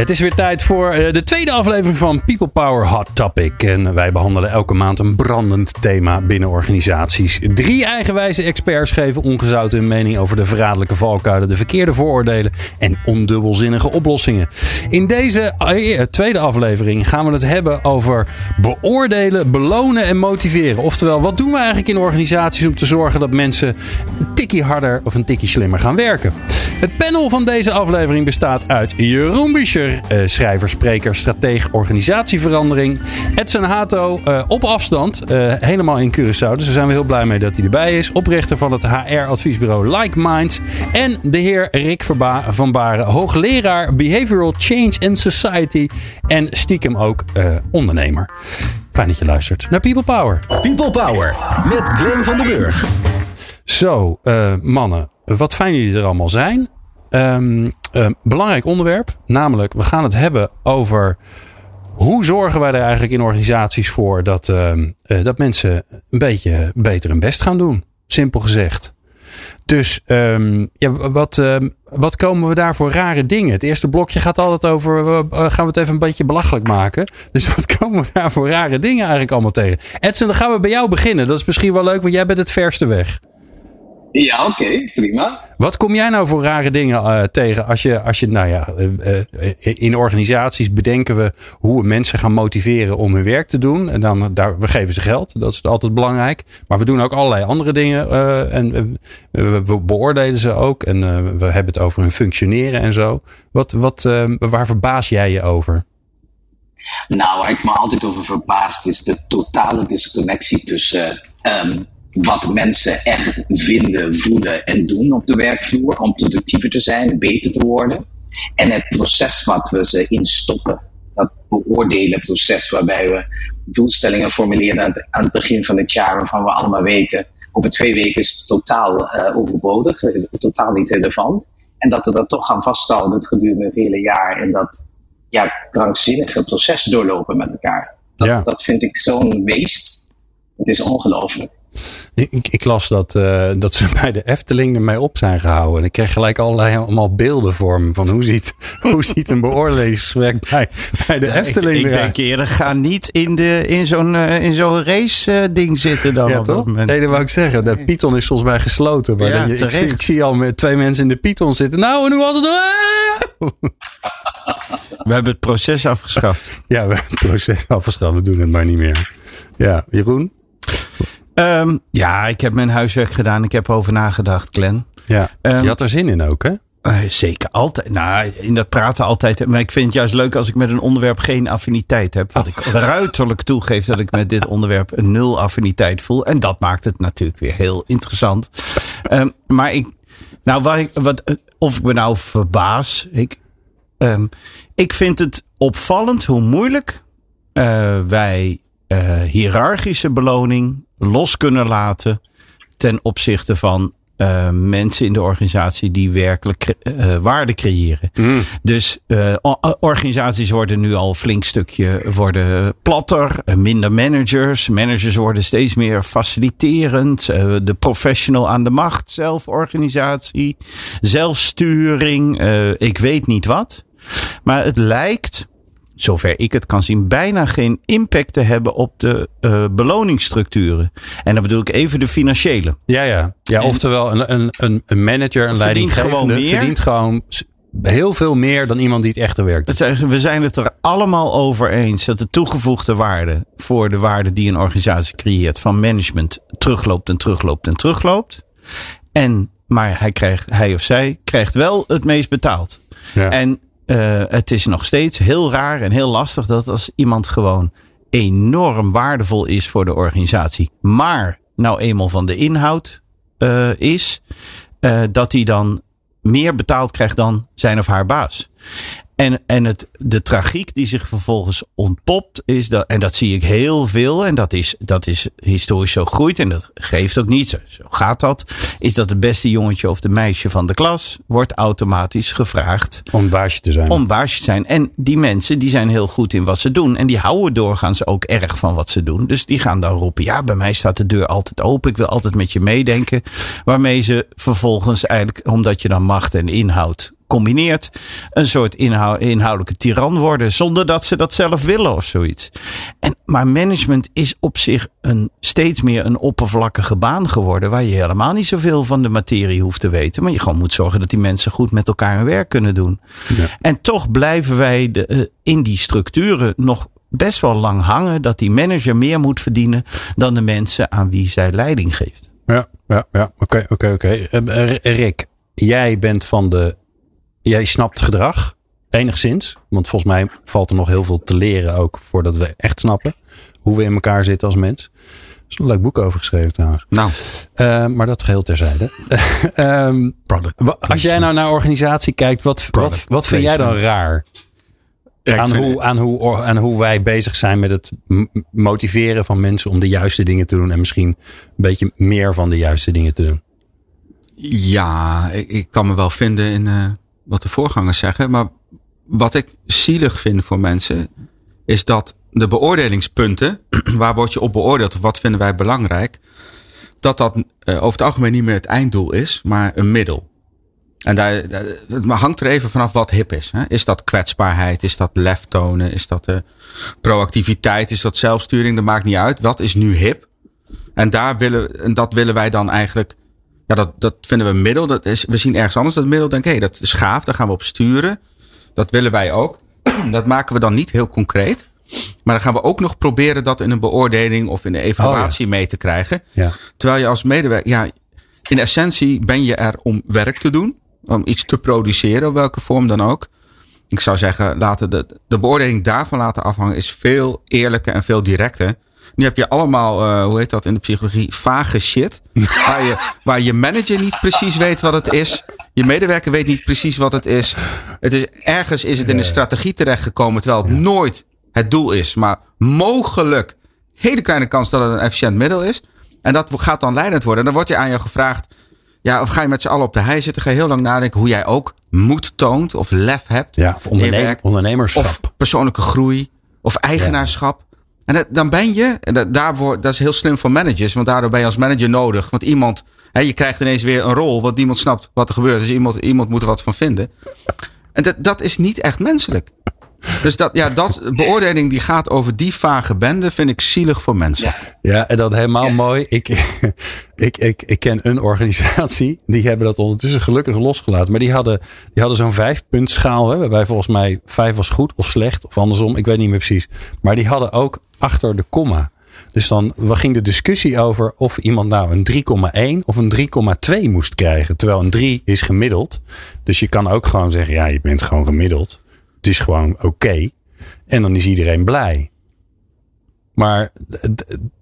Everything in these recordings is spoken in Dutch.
Het is weer tijd voor eh, de tweede aflevering van People Power Hot Topic. En wij behandelen elke maand een brandend thema binnen organisaties. Drie eigenwijze experts geven ongezouten hun mening over de verraderlijke valkuilen, de verkeerde vooroordelen en ondubbelzinnige oplossingen. In deze eh, tweede aflevering gaan we het hebben over beoordelen, belonen en motiveren. Oftewel, wat doen we eigenlijk in organisaties om te zorgen dat mensen een tikje harder of een tikje slimmer gaan werken? Het panel van deze aflevering bestaat uit Jeroen Buescher uh, schrijver, spreker, strateeg, organisatieverandering. Edson Hato uh, op afstand, uh, helemaal in Curaçao. Dus daar zijn we heel blij mee dat hij erbij is. Oprichter van het HR-adviesbureau Like Minds. En de heer Rick Verba van Baren, hoogleraar Behavioral Change and Society. En stiekem ook ondernemer. Fijn dat je luistert naar People Power. People Power met Glenn van den Burg. Zo, mannen, wat fijn jullie er allemaal zijn. Um, belangrijk onderwerp, namelijk we gaan het hebben over hoe zorgen wij er eigenlijk in organisaties voor dat, um, uh, dat mensen een beetje beter hun best gaan doen. Simpel gezegd. Dus ja, wat, wat komen we daar voor rare dingen? Het eerste blokje gaat altijd over, uh, gaan we het even een beetje belachelijk maken. Dus wat komen we daar voor rare dingen eigenlijk allemaal tegen? Edson, dan gaan we bij jou beginnen. Dat is misschien wel leuk, want jij bent het verste weg. Ja, oké, okay, prima. Wat kom jij nou voor rare dingen uh, tegen als je, als je, nou ja, uh, uh, in organisaties bedenken we hoe we mensen gaan motiveren om hun werk te doen. En dan, daar, we geven ze geld, dat is altijd belangrijk. Maar we doen ook allerlei andere dingen en we beoordelen ze ook. En we hebben het over hun functioneren en zo. Wat, wat, waar verbaas jij je over? Nou, waar ik me altijd over verbaast is de totale disconnectie tussen um, wat mensen echt vinden, voelen en doen op de werkvloer om productiever te zijn, beter te worden. En het proces wat we ze instoppen. Dat beoordelen proces waarbij we doelstellingen formuleren aan het begin van het jaar waarvan we allemaal weten over twee weken is het totaal uh, overbodig, totaal niet relevant. En dat we dat toch gaan vasthouden gedurende het hele jaar en dat ja, krankzinnige proces doorlopen met elkaar. Dat, ja. dat vind ik zo'n weest. Het is ongelooflijk. Ik, ik, las dat, uh, dat ze bij de Efteling ermee op zijn gehouden. En ik kreeg gelijk allerlei allemaal beelden voor me. Van hoe ziet, hoe ziet een beoordelingsgesprek bij, bij de Efteling Ik, ik denk eerder, ga niet in, de, in zo'n uh, in zo'n race uh, ding zitten dan ja, op toch? dat moment. Nee, dat wou ik zeggen. De Python is volgens mij gesloten. Maar Ja, je, ik, terecht. zie, ik zie al met twee mensen in de Python zitten. Nou, en hoe was het? We hebben het proces afgeschaft. Ja, we hebben het proces afgeschaft. We doen het maar niet meer. Ja, Jeroen? Um, ja, ik heb mijn huiswerk gedaan. Ik heb over nagedacht, Glenn. Ja, Um, je had er zin in ook, hè? Uh, zeker altijd. Nou, in dat praten altijd. Maar ik vind het juist leuk als ik met een onderwerp geen affiniteit heb. Wat ik ruiterlijk toegeef dat ik met dit onderwerp een nul affiniteit voel. En dat maakt het natuurlijk weer heel interessant. Um, maar ik, nou, waar ik, wat, of ik me nou verbaas. Ik, um, ik vind het opvallend hoe moeilijk uh, wij uh, hiërarchische beloning los kunnen laten ten opzichte van uh, mensen in de organisatie die werkelijk uh, waarde creëren. Mm. Dus uh, organisaties worden nu al een flink stukje worden platter, minder managers. Managers worden steeds meer faciliterend. de professional aan de macht, zelforganisatie, zelfsturing, ik weet niet wat. Maar het lijkt zover ik het kan zien, bijna geen impact te hebben op de uh, beloningsstructuren. En dan bedoel ik even de financiële. Ja, ja. ja oftewel een, een, een manager, een leidinggevende gewoon meer. verdient gewoon heel veel meer dan iemand die het echte werk doet. We zijn het er allemaal over eens dat de toegevoegde waarde voor de waarde die een organisatie creëert van management terugloopt en terugloopt en terugloopt. En, maar hij, krijgt, hij of zij krijgt wel het meest betaald. Ja. En uh, het is nog steeds heel raar en heel lastig dat als iemand gewoon enorm waardevol is voor de organisatie, maar nou eenmaal van de inhoud uh, is, uh, dat hij dan meer betaald krijgt dan zijn of haar baas. En, en het, de tragiek die zich vervolgens ontpopt, is dat, en dat zie ik heel veel, en dat is, dat is historisch zo groeit, en dat geeft ook niet, zo, zo gaat dat, is dat het beste jongetje of de meisje van de klas wordt automatisch gevraagd Om baasje te zijn. om baasje te zijn. En die mensen die zijn heel goed in wat ze doen. En die houden doorgaans ook erg van wat ze doen. Dus die gaan dan roepen: Ja, bij mij staat de deur altijd open. Ik wil altijd met je meedenken. Waarmee ze vervolgens eigenlijk, omdat je dan macht en inhoud combineert, een soort inhou- inhoudelijke tiran worden. Zonder dat ze dat zelf willen of zoiets. En, maar management is op zich een, steeds meer een oppervlakkige baan geworden. Waar je helemaal niet zoveel van de materie hoeft te weten. Maar je gewoon moet zorgen dat die mensen goed met elkaar hun werk kunnen doen. Ja. En toch blijven wij de, eh, in die structuren nog best wel lang hangen. Dat die manager meer moet verdienen dan de mensen aan wie zij leiding geeft. Ja, ja, ja. Oké, oké, oké. Eh, eh, Rick, jij bent van de. Jij snapt gedrag. Enigszins. Want volgens mij valt er nog heel veel te leren ook voordat we echt snappen hoe we in elkaar zitten als mens. Er is een leuk boek over geschreven trouwens. Nou, Eh, maar dat geheel terzijde. Product wa- als jij nou naar organisatie kijkt, wat, wat, Product wat vind jij dan raar? ja, aan, vind- hoe, aan, hoe, aan hoe wij bezig zijn met het motiveren van mensen om de juiste dingen te doen. En misschien een beetje meer van de juiste dingen te doen. Ja, ik, ik kan me wel vinden in eh, wat de voorgangers zeggen. Maar wat ik zielig vind voor mensen, is dat de beoordelingspunten, waar word je op beoordeeld of wat vinden wij belangrijk, dat dat eh, over het algemeen niet meer het einddoel is, maar een middel. En daar, het hangt er even vanaf wat hip is. Hè? Is dat kwetsbaarheid? Is dat lef tonen? Is dat eh, proactiviteit? Is dat zelfsturing? Dat maakt niet uit. Wat is nu hip? En daar willen, en dat willen wij dan eigenlijk ja, dat, dat vinden we een middel. Dat is, we zien ergens anders dat middel. Denken, hé, dat is gaaf. Daar gaan we op sturen. Dat willen wij ook. Dat maken we dan niet heel concreet. Maar dan gaan we ook nog proberen dat in een beoordeling of in een evaluatie mee te krijgen. Ja. Terwijl je als medewerker, ja, in essentie ben je er om werk te doen. Om iets te produceren, op welke vorm dan ook. Ik zou zeggen, laten de, de beoordeling daarvan laten afhangen is veel eerlijker en veel directer. Nu heb je allemaal, eh, hoe heet dat in de psychologie, vage shit. waar, je, waar je manager niet precies weet wat het is. Je medewerker weet niet precies wat het is. Het is ergens is het in een strategie terechtgekomen, terwijl het nooit het doel is. Maar mogelijk, hele kleine kans dat het een efficiënt middel is. En dat gaat dan leidend worden. En dan wordt je aan jou gevraagd, ja, of ga je met z'n allen op de hei zitten? Ga je heel lang nadenken hoe jij ook moed toont of lef hebt. Ja, of in je ondernemer, werk. ondernemerschap. Of persoonlijke groei. Of eigenaarschap. En dat, dan ben je, en dat, daarvoor, dat is heel slim voor managers, want daardoor ben je als manager nodig. Want iemand, hè, je krijgt ineens weer een rol, want niemand snapt wat er gebeurt. Dus iemand, iemand moet er wat van vinden. En dat, dat is niet echt menselijk. Dus dat, ja, dat beoordeling die gaat over die vage bende, vind ik zielig voor mensen. Ja. Ja, en dat helemaal Ja. mooi. Ik, ik, ik, ik ken een organisatie. Die hebben dat ondertussen gelukkig losgelaten. Maar die hadden, die hadden zo'n vijfpuntschaal. Hè, waarbij volgens mij vijf was goed of slecht. Of andersom. Ik weet niet meer precies. Maar die hadden ook achter de komma. Dus dan ging de discussie over of iemand nou een 3,1 of een 3,2 moest krijgen. Terwijl een 3 is gemiddeld. Dus je kan ook gewoon zeggen, ja, je bent gewoon gemiddeld. Het is gewoon oké. En dan is iedereen blij. Maar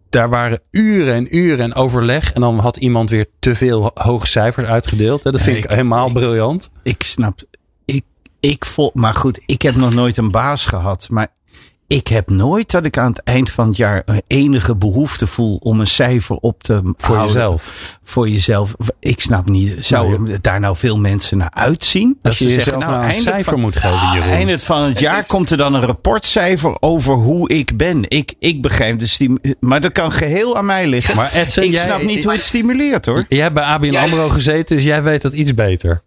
daar waren uren en uren en overleg. En dan had iemand weer te veel hoge cijfers uitgedeeld. Dat vind ik, ik- helemaal ik- briljant. Ik snap. Ik, ik vol, maar goed, ik heb nog nooit een baas gehad. Maar ik heb nooit dat ik aan het eind van het jaar een enige behoefte voel om een cijfer op te Voor houden. jezelf. Voor jezelf. Ik snap niet. Zouden daar nou veel mensen naar uitzien? Als je jezelf nou een eind cijfer van, moet geven, Jeroen. Eind van het jaar komt er dan een rapportcijfer over hoe ik ben. Ik, ik begrijp de stim Maar dat kan geheel aan mij liggen. Maar Edson, ik jij- snap niet hoe het stimuleert hoor. Jij hebt bij ABN Ja. AMRO gezeten, dus jij weet dat iets beter.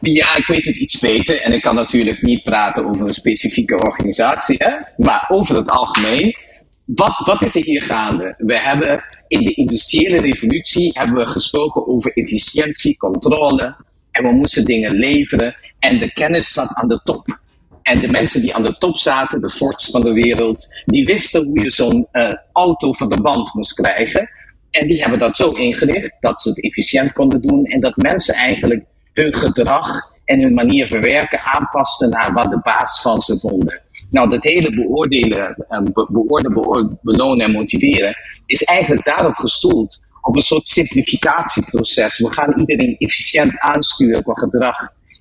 Ja, ik weet het iets beter en ik kan natuurlijk niet praten over een specifieke organisatie, hè? maar over het algemeen. Wat, wat is er hier gaande? We hebben in de industriële revolutie hebben we gesproken over efficiëntie, controle en we moesten dingen leveren en de kennis zat aan de top. En de mensen die aan de top zaten, de Fords van de wereld, die wisten hoe je zo'n eh, auto van de band moest krijgen. En die hebben dat zo ingericht dat ze het efficiënt konden doen en dat mensen eigenlijk hun gedrag en hun manier van werken aanpasten naar wat de baas van ze vonden. Nou, dat hele beoordelen, eh, be- beoordelen, beoor- belonen en motiveren is eigenlijk daarop gestoeld op een soort simplificatieproces. We gaan iedereen efficiënt aansturen qua gedrag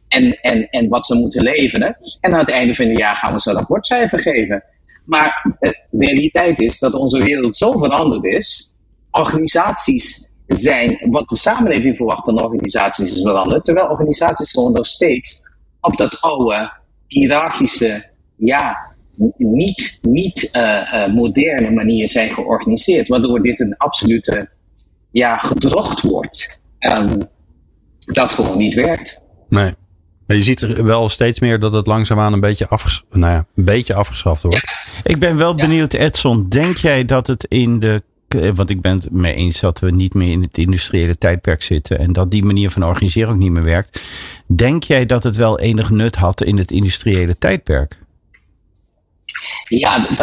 en, en, en wat ze moeten leveren. En aan het einde van het jaar gaan we ze een rapportcijfer geven. Maar de realiteit is dat onze wereld zo veranderd is. Organisaties zijn wat de samenleving verwacht van organisaties is veranderd. Terwijl organisaties gewoon nog steeds op dat oude, hiërarchische, ja, niet, niet uh, moderne manier zijn georganiseerd. Waardoor dit een absolute ja, gedrocht wordt. Um, dat gewoon niet werkt. Nee. Maar je ziet er wel steeds meer dat het langzaamaan een beetje, afges nou ja, een beetje afgeschaft wordt. Ja. Ik ben wel benieuwd, Edson. Denk jij dat het in de. Want ik ben het mee eens dat we niet meer in het industriële tijdperk zitten. En dat die manier van organiseren ook niet meer werkt. Denk jij dat het wel enig nut had in het industriële tijdperk? Ja,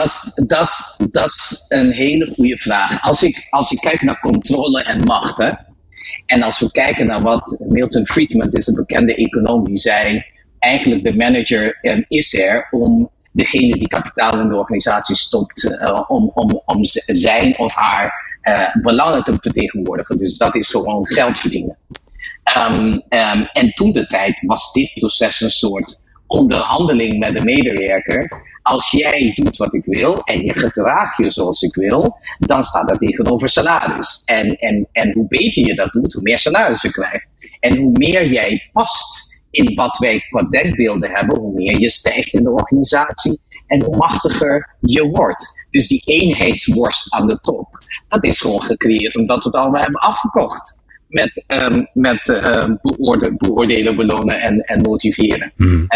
dat is een hele goede vraag. Als ik, als ik kijk naar controle en macht. Hè, en als we kijken naar wat Milton Friedman is, een bekende econoom, die zei: eigenlijk de manager is er om degene die kapitaal in de organisatie stopt, uh, om, om, om zijn of haar uh, belangen te vertegenwoordigen. Dus dat is gewoon geld verdienen. Um, um, en toen de tijd was dit proces een soort onderhandeling met de medewerker als jij doet wat ik wil en je gedraagt je zoals ik wil, dan staat dat tegenover salaris. En, en, en hoe beter je dat doet, hoe meer salaris je krijgt. En hoe meer jij past in wat wij qua denkbeelden hebben, hoe meer je stijgt in de organisatie en hoe machtiger je wordt. Dus die eenheidsworst aan de top, dat is gewoon gecreëerd omdat we het allemaal hebben afgekocht met, um, met uh, beoordelen, belonen en, en motiveren. Mm.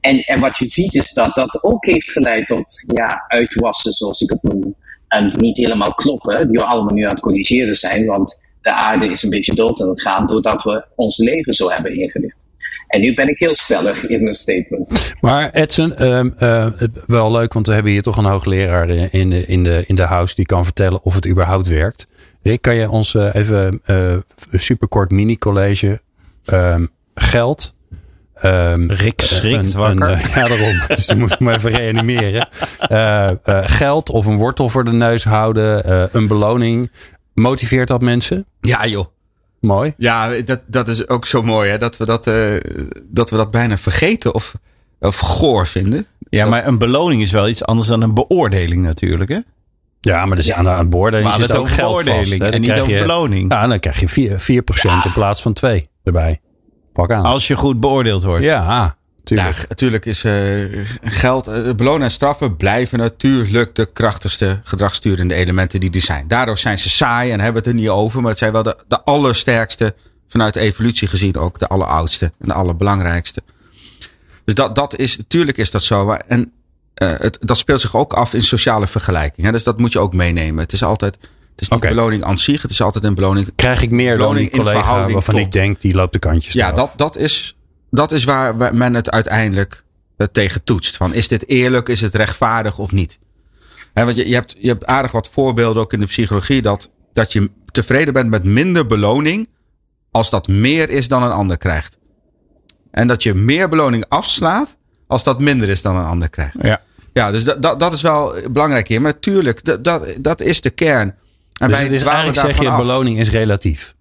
En, en wat je ziet is dat dat ook heeft geleid tot ja, uitwassen, zoals ik het noem. En niet helemaal kloppen, die we allemaal nu aan het corrigeren zijn. Want de aarde is een beetje dood aan het gaan doordat we ons leven zo hebben ingericht. En nu ben ik heel stellig in mijn statement. Maar Edson, uh, wel leuk, want we hebben hier toch een hoogleraar in de, in, de, in de house die kan vertellen of het überhaupt werkt. Rick, kan je ons uh, even uh, een superkort mini-college ehm, geld Um, Rick schrikt wakker. Een, ja, daarom. dus die moet ik maar even reanimeren. Uh, uh, geld of een wortel voor de neus houden. Uh, een beloning. Motiveert dat mensen? Ja, joh. Mooi. Ja, dat, dat is ook zo mooi. Hè? Dat, we dat, dat we dat bijna vergeten of, of goor vinden. Ja, maar een beloning is wel iets anders dan een beoordeling natuurlijk. Hè? Ja, maar dus ja. aan de aan beoordeling maar het ook geld en niet over je, beloning. Ja, dan krijg je 4%, 4 ja. in plaats van 2 erbij. Als je goed beoordeeld wordt. Ja, tuurlijk. Ja, natuurlijk is uh, geld, uh, belonen en straffen blijven natuurlijk de krachtigste gedragsturende elementen die er zijn. Daardoor zijn ze saai en hebben het er niet over, maar het zijn wel de, de allersterkste, vanuit de evolutie gezien ook, de alleroudste en de allerbelangrijkste. Dus dat, dat is, natuurlijk is dat zo. En uh, het, dat speelt zich ook af in sociale vergelijking. Hè? Dus dat moet je ook meenemen. Het is altijd het is niet okay. beloning aan zich, het is altijd een beloning. Krijg ik meer dan die collega waarvan tot. ik denk, die loopt de kantjes Ja, dat, dat, is, dat is waar men het uiteindelijk uh, tegen toetst. Van, is dit eerlijk, is het rechtvaardig of niet? He, want je, je, hebt, je hebt aardig wat voorbeelden ook in de psychologie... Dat, dat je tevreden bent met minder beloning... als dat meer is dan een ander krijgt. En dat je meer beloning afslaat... als dat minder is dan een ander krijgt. Ja. Ja, dus dat, dat, dat is wel belangrijk hier. Maar natuurlijk, dat, dat, dat is de kern... En dus, dus eigenlijk zeg je, af. beloning is relatief.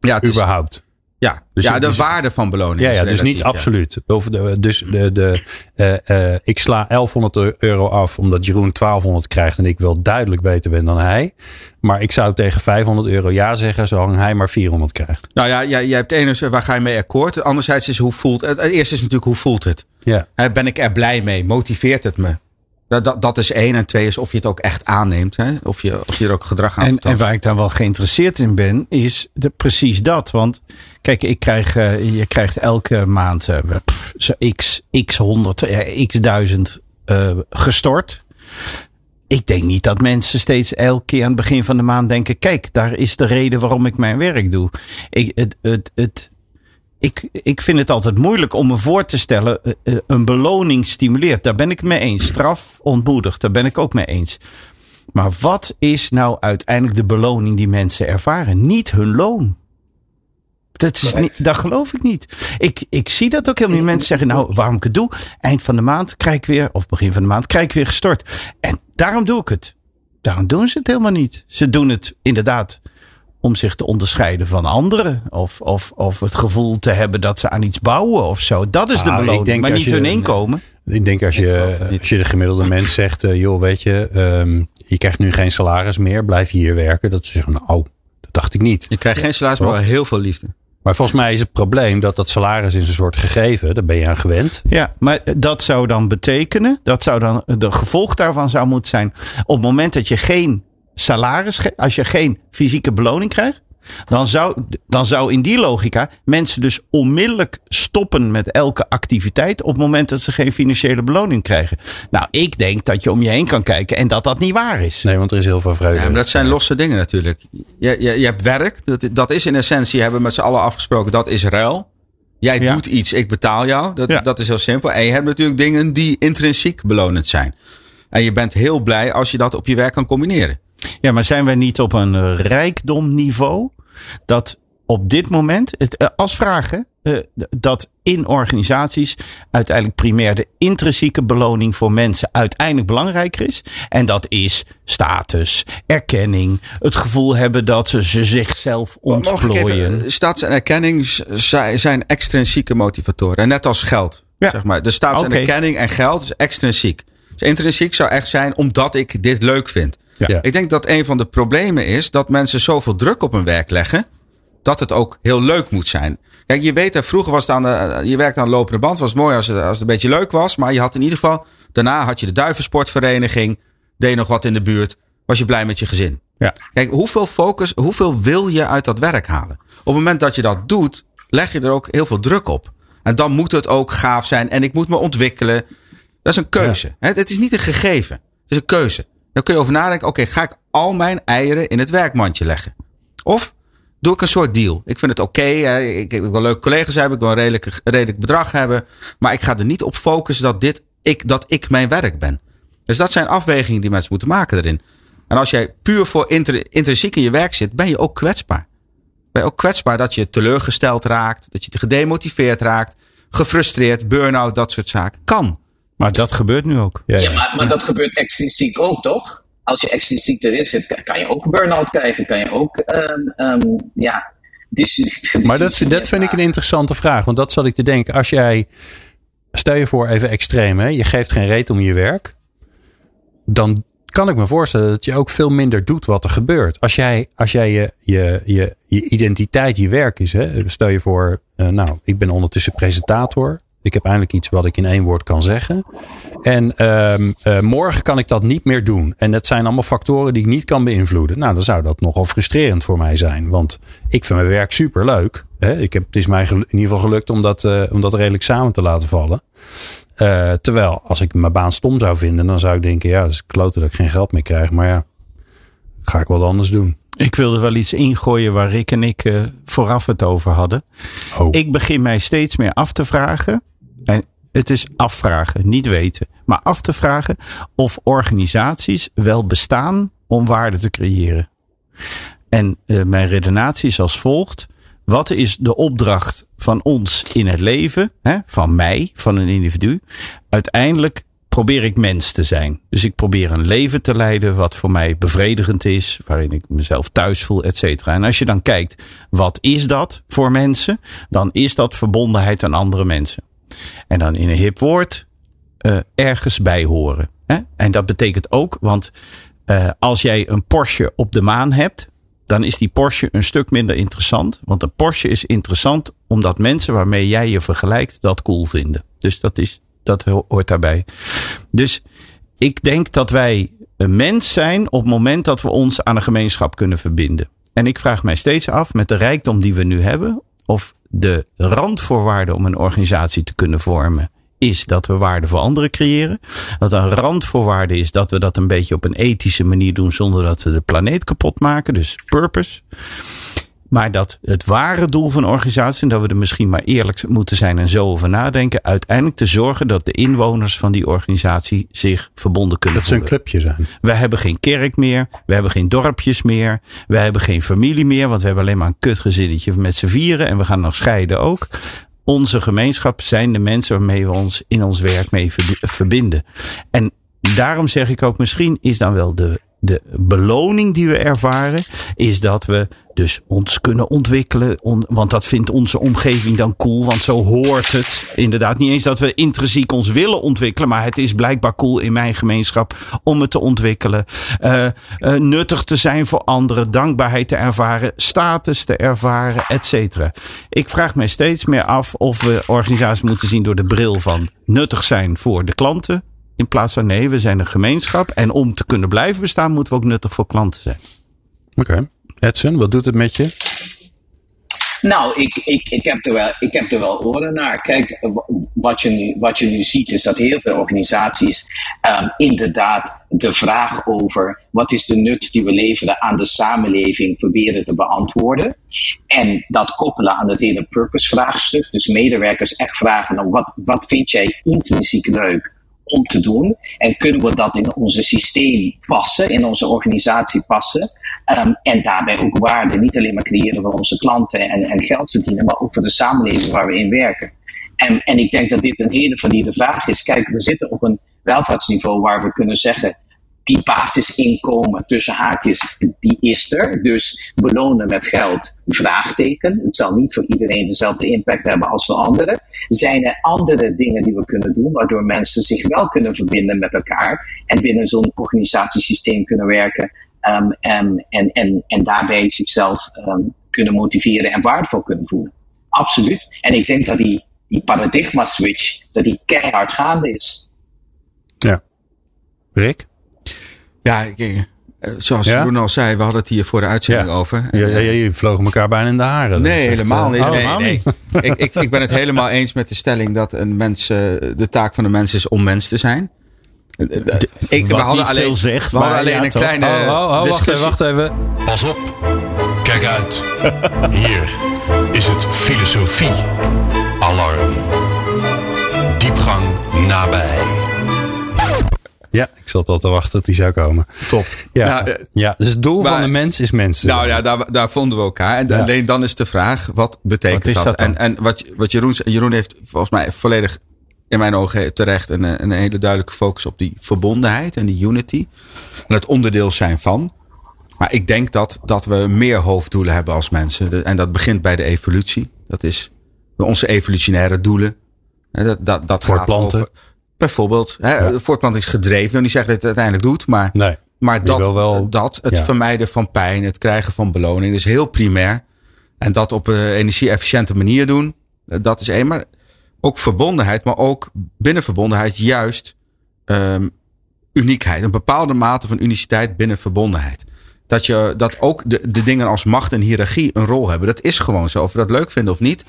Ja, het überhaupt. Is, ja, dus ja de waarde van beloning ja, is ja, dus niet absoluut. De, dus de, de, uh, uh, ik sla 1100 euro af omdat Jeroen 1200 krijgt en ik wel duidelijk beter ben dan hij. Maar ik zou tegen 500 euro ja zeggen, zolang hij maar 400 krijgt. Nou ja, jij, jij hebt enerzijds waar ga je mee akkoord. Anderzijds is hoe voelt het. Het eerste is natuurlijk hoe voelt het. Ja. Ben ik er blij mee? Motiveert het me? Dat, dat is één. En twee is of je het ook echt aanneemt. Hè? Of, je, of je er ook gedrag aan en, en waar ik dan wel geïnteresseerd in ben, is de, precies dat. Want kijk, ik krijg, uh, je krijgt elke maand uh, x, x 100, uh, x duizend gestort. Ik denk niet dat mensen steeds elke keer aan het begin van de maand denken: kijk, daar is de reden waarom ik mijn werk doe. Ik, het, het, het, ik, ik vind het altijd moeilijk om me voor te stellen. Eh, eh, een beloning stimuleert. Daar ben ik mee eens. Straf ontmoedigt. Daar ben ik ook mee eens. Maar wat is nou uiteindelijk de beloning die mensen ervaren? Niet hun loon. Dat, is niet, dat geloof ik niet. Ik, ik zie dat ook helemaal niet. Mensen zeggen, nou, waarom ik het doe? Eind van de maand krijg ik weer, of begin van de maand, krijg ik weer gestort. En daarom doe ik het. Daarom doen ze het helemaal niet. Ze doen het inderdaad om zich te onderscheiden van anderen. Of, of, of het gevoel te hebben dat ze aan iets bouwen of zo. Dat is de Ah, beloning, maar niet je- hun inkomen. Ik denk als je, als je de gemiddelde mens zegt, eh, joh, weet je, ehm, je krijgt nu geen salaris meer, blijf je hier werken. Dat ze zeggen, nou, dat dacht ik niet. Je krijgt geen salaris, maar wel heel veel liefde. Maar volgens mij is het probleem dat dat salaris is een soort gegeven. Daar ben je aan gewend. Ja, maar dat zou dan betekenen, dat zou dan, de gevolg daarvan zou moeten zijn, op het moment dat je geen salaris, als je geen fysieke beloning krijgt, dan zou, dan zou in die logica mensen dus onmiddellijk stoppen met elke activiteit op het moment dat ze geen financiële beloning krijgen. Nou, ik denk dat je om je heen kan kijken en dat dat niet waar is. Nee, want er is heel veel vreugde. Ja, maar dat zijn losse dingen natuurlijk. Je, je, je hebt werk, dat, dat is in essentie, hebben we met z'n allen afgesproken, dat is ruil. Jij Ja. doet iets, ik betaal jou. Dat, Ja. dat is heel simpel. En je hebt natuurlijk dingen die intrinsiek belonend zijn. En je bent heel blij als je dat op je werk kan combineren. Ja, maar zijn wij niet op een eh, rijkdomniveau dat op dit moment, het, eh, als vragen, eh, dat in organisaties uiteindelijk primair de intrinsieke beloning voor mensen uiteindelijk belangrijker is. En dat is status, erkenning, het gevoel hebben dat ze, ze zichzelf ontplooien. staats en erkenning zijn extrinsieke motivatoren. En net als geld. Ja. Zeg maar. De staats en erkenning en geld is extrinsiek. Dus intrinsiek zou echt zijn omdat ik dit leuk vind. Ja. Ik denk dat een van de problemen is dat mensen zoveel druk op hun werk leggen. Dat het ook heel leuk moet zijn. Kijk, je weet, vroeger was het aan de, je werkte aan de lopende band. Was het mooi als het, als het een beetje leuk was. Maar je had in ieder geval, daarna had je de duivensportvereniging. Deed je nog wat in de buurt. Was je blij met je gezin. Ja. Kijk, hoeveel focus, hoeveel wil je uit dat werk halen? Op het moment dat je dat doet, leg je er ook heel veel druk op. En dan moet het ook gaaf zijn en ik moet me ontwikkelen. Dat is een keuze. Het is niet een gegeven. Het is een keuze. Dan kun je over nadenken, oké, ga ik al mijn eieren in het werkmandje leggen? Of doe ik een soort deal? Ik vind het oké, ik, wil leuke collega's hebben, ik wil een redelijk, redelijk bedrag hebben. Maar ik ga er niet op focussen dat, dit, ik, dat ik mijn werk ben. Dus dat zijn afwegingen die mensen moeten maken erin. En als jij puur voor intr- intrinsiek in je werk zit, ben je ook kwetsbaar. Ben je ook kwetsbaar dat je teleurgesteld raakt, dat je gedemotiveerd raakt, gefrustreerd, burn-out, dat soort zaken. Kan. Maar dat gebeurt nu ook. Ja, Ja, ja. maar, maar dat gebeurt extrinsiek ook, toch? Als je extrinsiek erin zit, kan, je ook burn-out krijgen. Kan je ook, ehm, ehm, ja... Maar dat, vind- dat vind ik een interessante vraag. Want dat zat ik te denken. Als jij, stel je voor even extreem, hè, je geeft geen reet om je werk. Dan kan ik me voorstellen dat je ook veel minder doet wat er gebeurt. Als jij, als jij je, je, je, je identiteit je werk is. Hè, stel je voor, eh, nou, ik ben ondertussen presentator. Ik heb eindelijk iets wat ik in één woord kan zeggen. En ehm, eh, morgen kan ik dat niet meer doen. En dat zijn allemaal factoren die ik niet kan beïnvloeden. Nou, dan zou dat nogal frustrerend voor mij zijn. Want ik vind mijn werk super leuk. Ik heb, het is mij in ieder geval gelukt om dat, eh, om dat redelijk samen te laten vallen. Eh, terwijl als ik mijn baan stom zou vinden, dan zou ik denken: ja, dat is kloten dat ik geen geld meer krijg. Maar ja, ga ik wat anders doen. Ik wilde wel iets ingooien waar Rick en ik vooraf het over hadden. Oh. Ik begin mij steeds meer af te vragen. En het is afvragen, niet weten. Maar af te vragen of organisaties wel bestaan om waarde te creëren. En eh, mijn redenatie is als volgt. Wat is de opdracht van ons in het leven? Hè? Van mij, van een individu. Uiteindelijk probeer ik mens te zijn. Dus ik probeer een leven te leiden wat voor mij bevredigend is. Waarin ik mezelf thuis voel, et cetera. En als je dan kijkt, wat is dat voor mensen? Dan is dat verbondenheid aan andere mensen. En dan in een hip woord, eh, ergens bij horen. Hè? En dat betekent ook, want eh, als jij een Porsche op de maan hebt, dan is die Porsche een stuk minder interessant. Want een Porsche is interessant omdat mensen waarmee jij je vergelijkt dat cool vinden. Dus dat, is, dat ho- hoort daarbij. Dus ik denk dat wij een mens zijn op het moment dat we ons aan een gemeenschap kunnen verbinden. En ik vraag mij steeds af met de rijkdom die we nu hebben, of de randvoorwaarden om een organisatie te kunnen vormen is dat we waarde voor anderen creëren. Dat een randvoorwaarde is dat we dat een beetje op een ethische manier doen zonder dat we de planeet kapot maken. Dus purpose. Maar dat het ware doel van organisatie, en dat we er misschien maar eerlijk moeten zijn en zo over nadenken, uiteindelijk te zorgen dat de inwoners van die organisatie zich verbonden kunnen Dat ze een voelen. clubje zijn. We hebben geen kerk meer. We hebben geen dorpjes meer. We hebben geen familie meer. Want we hebben alleen maar een kutgezinnetje met z'n vieren. En we gaan nog scheiden ook. Onze gemeenschap zijn de mensen waarmee we ons in ons werk mee verbi- verbinden. En daarom zeg ik ook, misschien is dan wel de, de beloning die we ervaren, is dat we dus ons kunnen ontwikkelen. on- want dat vindt onze omgeving dan cool. Want zo hoort het. Inderdaad, niet eens dat we intrinsiek ons willen ontwikkelen. Maar het is blijkbaar cool in mijn gemeenschap om het te ontwikkelen. Eh, eh, nuttig te zijn voor anderen. Dankbaarheid te ervaren. Status te ervaren, et cetera. Ik vraag mij steeds meer af of we organisaties moeten zien door de bril van nuttig zijn voor de klanten. In plaats van nee, we zijn een gemeenschap. En om te kunnen blijven bestaan, moeten we ook nuttig voor klanten zijn. Oké. Edson, wat doet het met je? Nou, ik, ik, ik, heb er wel, ik heb er wel oren naar. Kijk, wa- wat je nu, wat je nu ziet is dat heel veel organisaties ehm, inderdaad de vraag over wat is de nut die we leveren aan de samenleving proberen te beantwoorden. En dat koppelen aan het hele purpose vraagstuk. Dus medewerkers echt vragen, nou, wat, wat vind jij intrinsiek leuk? Om te doen. En kunnen we dat in onze systeem passen, in onze organisatie passen. Ehm, en daarbij ook waarde niet alleen maar creëren voor onze klanten en, en geld verdienen, maar ook voor de samenleving waar we in werken. En, en ik denk dat dit een hele valide vraag is. Kijk, we zitten op een welvaartsniveau waar we kunnen zeggen. Die basisinkomen tussen haakjes, die is er. Dus belonen met geld, vraagteken. Het zal niet voor iedereen dezelfde impact hebben als voor anderen. Zijn er andere dingen die we kunnen doen, waardoor mensen zich wel kunnen verbinden met elkaar en binnen zo'n organisatiesysteem kunnen werken ehm, en, en, en, en daarbij zichzelf ehm, kunnen motiveren en waardevol kunnen voelen? Absoluut. En ik denk dat die, die paradigma switch, dat die keihard gaande is. Ja. Rick? Ja, ik- zoals Ja? Jeroen al zei, we hadden het hier voor de uitzending Ja. over. Ja, ja, eh, jullie vlogen elkaar bijna in de haren. Nee, echt, helemaal niet. oh, Nee, helemaal nee. ik, ik, ik ben het helemaal eens met de stelling dat een mens, eh, de taak van een mens is om mens te zijn. Eh, eh, ik, we hadden niet alleen, veel zegt, we hadden alleen ja, een toch? kleine Oh, oh, oh, wacht even, wacht even. Pas op, kijk uit. Hier is het filosofie alarm. Diepgang nabij. Ja, ik zat al te wachten tot die zou komen. Top. Ja, Nou, eh, ja dus het doel van de mens is mensen. Nou ja, daar, daar vonden we elkaar. En Ja. alleen dan is de vraag, wat betekent Wat is dat? dat dan? en en wat, wat Jeroen, Jeroen heeft volgens mij volledig in mijn ogen terecht een, een hele duidelijke focus op die verbondenheid en die unity. En het onderdeel zijn van. Maar ik denk dat, dat we meer hoofddoelen hebben als mensen. En dat begint bij de evolutie. Dat is onze evolutionaire doelen. Hè, Dat, dat, dat gaat Voortplanten. over. Bijvoorbeeld, hè, is gedreven. Nou, niet zeggen dat het uiteindelijk doet, maar nee. maar dat, wil wel- dat het ja. vermijden van pijn, het krijgen van beloning, is heel primair. En dat op een energie-efficiënte manier doen, eh, dat is één. Maar ook verbondenheid, maar ook binnen verbondenheid juist ehm, uniekheid. Een bepaalde mate van uniciteit binnen verbondenheid. Dat, je, dat ook de, de dingen als macht en hiërarchie een rol hebben. Dat is gewoon zo. Of we dat leuk vinden of niet,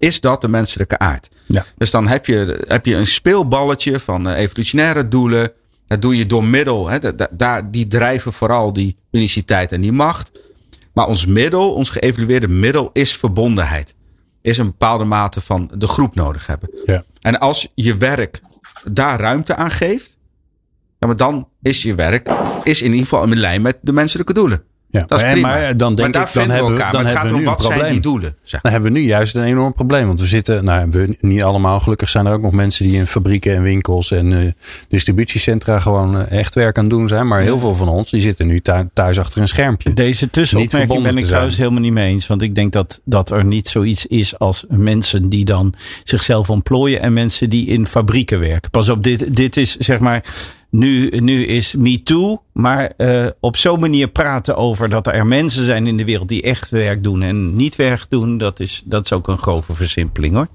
is dat de menselijke aard. Ja. Dus dan heb je, heb je een speelballetje van eh, evolutionaire doelen. Dat doe je door middel. Hè, da- da- daar, die drijven vooral die uniciteit en die macht. Maar ons middel, ons geëvalueerde middel, is verbondenheid. Is een bepaalde mate van de groep nodig hebben. Ja. En als je werk daar ruimte aan geeft, ja, maar dan is je werk is in ieder geval in lijn met de menselijke doelen. Ja. Dat is maar, prima. maar dan denk daar ik, dan hebben we elkaar. dan maar het gaat hebben een wat zijn die doelen. Zeg. Dan hebben we nu juist een enorm probleem. Want we zitten, nou, we niet allemaal. Gelukkig zijn er ook nog mensen die in fabrieken en winkels en eh, distributiecentra gewoon eh, echt werk aan het doen zijn. Maar heel veel van ons, die zitten nu thu- thuis achter een schermpje. Deze tussenopmerking ben ik trouwens helemaal niet mee eens. Want ik denk dat, dat er niet zoiets is als mensen die dan zichzelf ontplooien en mensen die in fabrieken werken. Pas op, dit, dit is zeg maar. Nu, nu is MeToo, maar eh, op zo'n manier praten over dat er mensen zijn in de wereld die echt werk doen en niet werk doen, dat is, dat is ook een grove versimpeling hoor.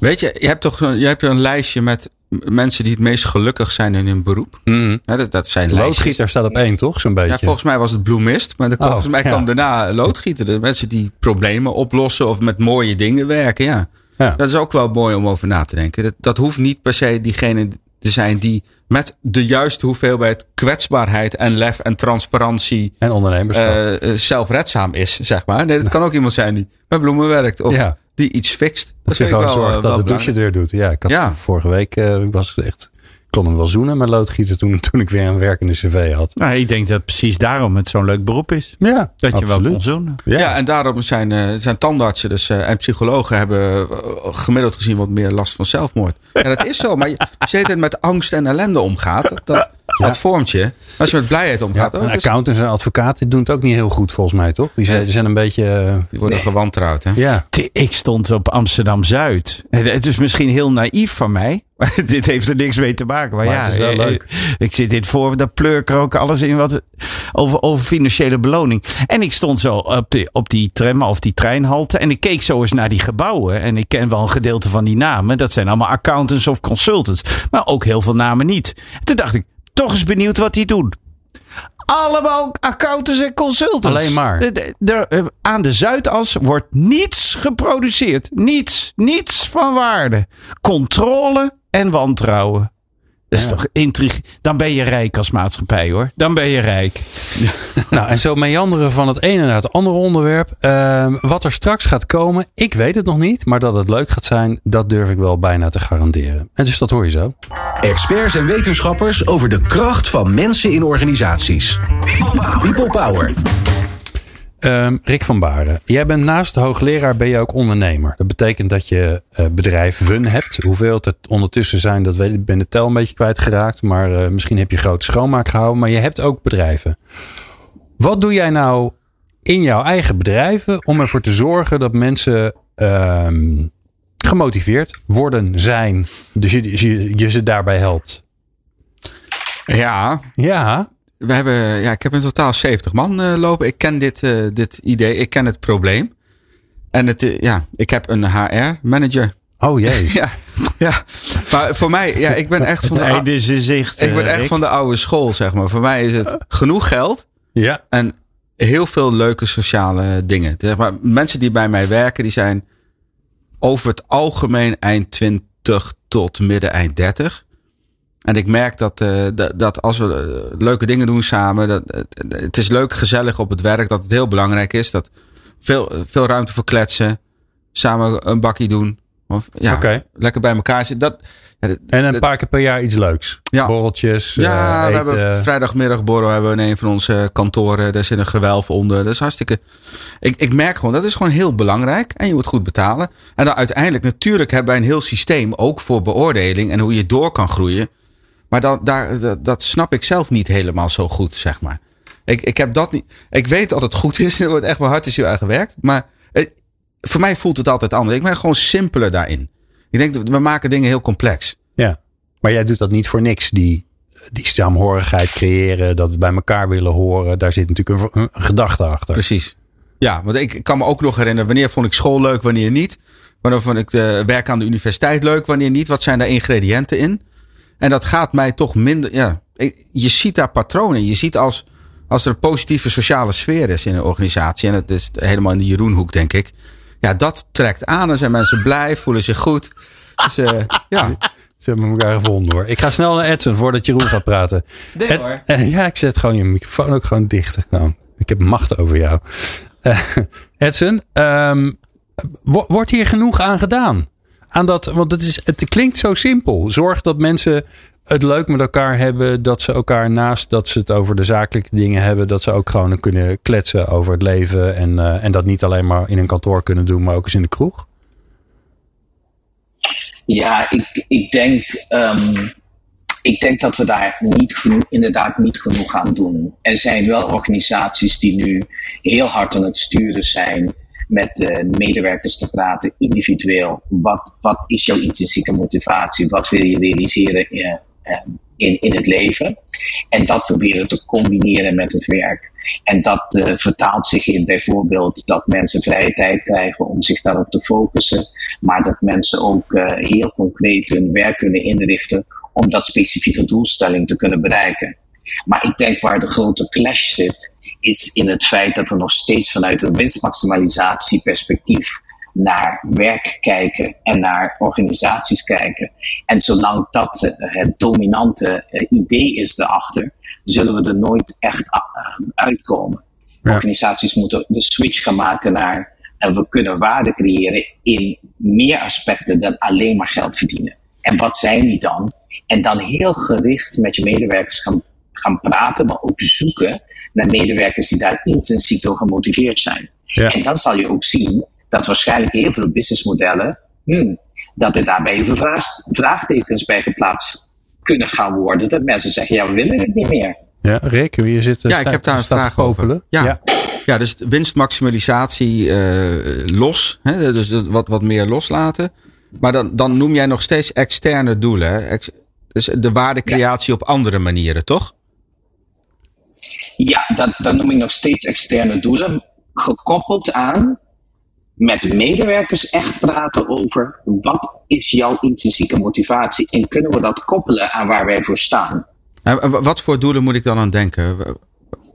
Weet je, je hebt toch een, je hebt een lijstje met mensen die het meest gelukkig zijn in hun beroep. Hè, dat, dat zijn lijstjes. Loodgieter staat op één, toch? Zo'n beetje. Ja, volgens mij was het bloemist. Maar dan Oh, volgens mij ja. kwam daarna loodgieter. De mensen die problemen oplossen of met mooie dingen werken. Ja. Ja. Dat is ook wel mooi om over na te denken. Dat, dat hoeft niet per se diegene te zijn die met de juiste hoeveelheid kwetsbaarheid en lef en transparantie En ondernemerschap. eh, eh, zelfredzaam is, zeg maar. Nee, dat kan ook iemand zijn die met bloemen werkt of Ja. die iets fixt. dat je ik gewoon zorgt eh, dat de douche weer doet. Ja, ik had Ja. vorige week ik was echt, kon hem wel zoenen met loodgieter toen, toen ik weer een werkende cv had. Nou, ik denk dat precies daarom het zo'n leuk beroep is. Ja, Dat je wel kon zoenen. Ja. Ja. en daarom zijn, eh, zijn tandartsen dus, eh, en psychologen hebben eh, gemiddeld gezien wat meer last van zelfmoord. En dat is zo, maar je- als je tijd met angst en ellende omgaat, dat, dat, dat vormt je. Als je met blijheid omgaat. Ja, ook, dus- accountants en advocaten doen het ook niet heel goed volgens mij, toch? Die zijn, die zijn een beetje... eh, die worden gewantrouwd. Hè? ja. Ik stond op Amsterdam Zuid. Het is misschien heel naïef van mij. Maar dit heeft er niks mee te maken. Maar, Maar ja, het is wel eh, leuk. Ik zit dit voor. Daar pleur ik er ook alles in wat over, over financiële beloning. En ik stond zo op, die op die tram of die treinhalte. En ik keek zo eens naar die gebouwen. En ik ken wel een gedeelte van die namen. Dat zijn allemaal accountants of consultants. Maar ook heel veel namen niet. Toen dacht ik, toch eens benieuwd wat die doen. Allemaal accountants en consultants. Alleen maar. De- de- de- eh, aan de Zuidas wordt niets geproduceerd. Niets. Niets van waarde. Controle en wantrouwen. Dat is Ja. toch intrigue. Dan ben je rijk als maatschappij hoor. Dan ben je rijk. Nou, en zo meanderen van het ene naar het andere onderwerp. Ehm, wat er straks gaat komen, ik weet het nog niet. Maar dat het leuk gaat zijn, dat durf ik wel bijna te garanderen. En dus dat hoor je zo. Experts en wetenschappers over de kracht van mensen in organisaties. People Power. Ehm, Rick van Baren, jij bent naast hoogleraar ben je ook ondernemer. Dat betekent dat je eh, bedrijven hebt. Hoeveel het er ondertussen zijn, dat weet ik. Ik ben de tel een beetje kwijtgeraakt. Maar eh, misschien heb je grote schoonmaak gehouden. Maar je hebt ook bedrijven. Wat doe jij nou in jouw eigen bedrijven om ervoor te zorgen dat mensen ehm, gemotiveerd worden, zijn. Dus je, je, je ze daarbij helpt. Ja, Ja, we hebben, ja, ik heb in totaal 70 man eh, lopen. Ik ken dit, eh, dit idee, ik ken het probleem. En het, eh, ja, ik heb een HR-manager. oh jee. Ja, ja, maar voor mij, ja, ik ben echt van Het de, in zicht. ik ben echt Rick. van de oude school, zeg maar. Voor mij is het genoeg geld Ja, en heel veel leuke sociale dingen. Zeg maar, mensen die bij mij werken, die zijn over het algemeen eind 20 tot midden eind 30. En ik merk dat, eh, dat, dat als we eh, leuke dingen doen samen, dat, het- het is leuk, gezellig op het werk, dat het heel belangrijk is. Dat veel, veel ruimte voor kletsen, samen een bakkie doen. Of, ja, lekker bij elkaar zitten. Dat, ja, en een paar keer per jaar iets leuks. Ja. Borreltjes, ja, eh, we hebben vrijdagmiddagborrel hebben we in een van onze kantoren. Daar zit een gewelf onder. Dat is hartstikke. Ik, ik merk gewoon, dat is gewoon heel belangrijk. En je moet goed betalen. En dan uiteindelijk, natuurlijk hebben wij een heel systeem. Ook voor beoordeling en hoe je door kan groeien. Maar dat, daar, dat, dat snap ik zelf niet helemaal zo goed, zeg maar. Ik, ik heb dat niet. Ik weet dat het goed is. Er wordt echt wel hard is je eigen werk. Maar het, voor mij voelt het altijd anders. Ik ben gewoon simpeler daarin. Ik denk, dat we maken dingen heel complex. Ja, maar jij doet dat niet voor niks. Die, die saamhorigheid creëren, dat we bij elkaar willen horen. Daar zit natuurlijk een, een gedachte achter. Precies. Ja, want ik kan me ook nog herinneren, wanneer vond ik school leuk, wanneer niet. Wanneer vond ik de werk aan de universiteit leuk, wanneer niet. Wat zijn daar ingrediënten in? En dat gaat mij toch minder. Ja, je ziet daar patronen. Je ziet als, als er een positieve sociale sfeer is in een organisatie. En dat is helemaal in de Jeroenhoek, denk ik. Ja, dat trekt aan. Dan zijn mensen blij, voelen zich goed. Dus eh, ja, Ze hebben elkaar gevonden hoor. Ik ga snel naar Edson voordat Jeroen gaat praten. Nee, Ed- hoor. eh, ja, ik zet gewoon je microfoon ook gewoon dicht. Nou, ik heb macht over jou. Eh, Edson, ehm, wo- wordt hier genoeg aan gedaan? Aan dat, want het, is, het klinkt zo simpel. Zorg dat mensen het leuk met elkaar hebben. Dat ze elkaar naast dat ze het over de zakelijke dingen hebben. Dat ze ook gewoon kunnen kletsen over het leven. En, eh, en dat niet alleen maar in een kantoor kunnen doen, maar ook eens in de kroeg. Ja, ik, ik, denk, ehm, ik denk dat we daar niet genoeg, inderdaad niet genoeg aan doen. Er zijn wel organisaties die nu heel hard aan het sturen zijn met de medewerkers te praten, individueel. Wat, wat is jouw intrinsieke motivatie? Wat wil je realiseren in, in, in het leven? En dat proberen te combineren met het werk. En dat eh, vertaalt zich in bijvoorbeeld dat mensen vrije tijd krijgen om zich daarop te focussen. Maar dat mensen ook eh, heel concreet hun werk kunnen inrichten om dat specifieke doelstelling te kunnen bereiken. Maar ik denk waar de grote clash zit, is in het feit dat we nog steeds vanuit een winstmaximalisatieperspectief naar werk kijken en naar organisaties kijken. En zolang dat uh, het dominante uh, idee is erachter, zullen we er nooit echt uh, uitkomen. Ja. Organisaties moeten de switch gaan maken naar en we kunnen waarde creëren in meer aspecten dan alleen maar geld verdienen. En wat zijn die dan? En dan heel gericht met je medewerkers gaan, gaan praten, maar ook zoeken naar medewerkers die daar intrinsiek door gemotiveerd zijn. Ja. En dan zal je ook zien dat waarschijnlijk heel veel businessmodellen, hmm, dat er daarbij vraag, vraagtekens bij geplaatst kunnen gaan worden dat mensen zeggen, ja, we willen het niet meer. Ja, Rick, je zit Ja, ik heb daar een vraag over. Ja. ja. dus winstmaximalisatie uh, los. Hè, dus wat, wat meer loslaten. Maar dan, dan noem jij nog steeds externe doelen. Hè? Ex, dus de waardecreatie op andere manieren, toch? Ja, dat, dat noem ik nog steeds externe doelen. Gekoppeld aan met medewerkers echt praten over wat is jouw intrinsieke motivatie en kunnen we dat koppelen aan waar wij voor staan. En wat voor doelen moet ik dan aan denken?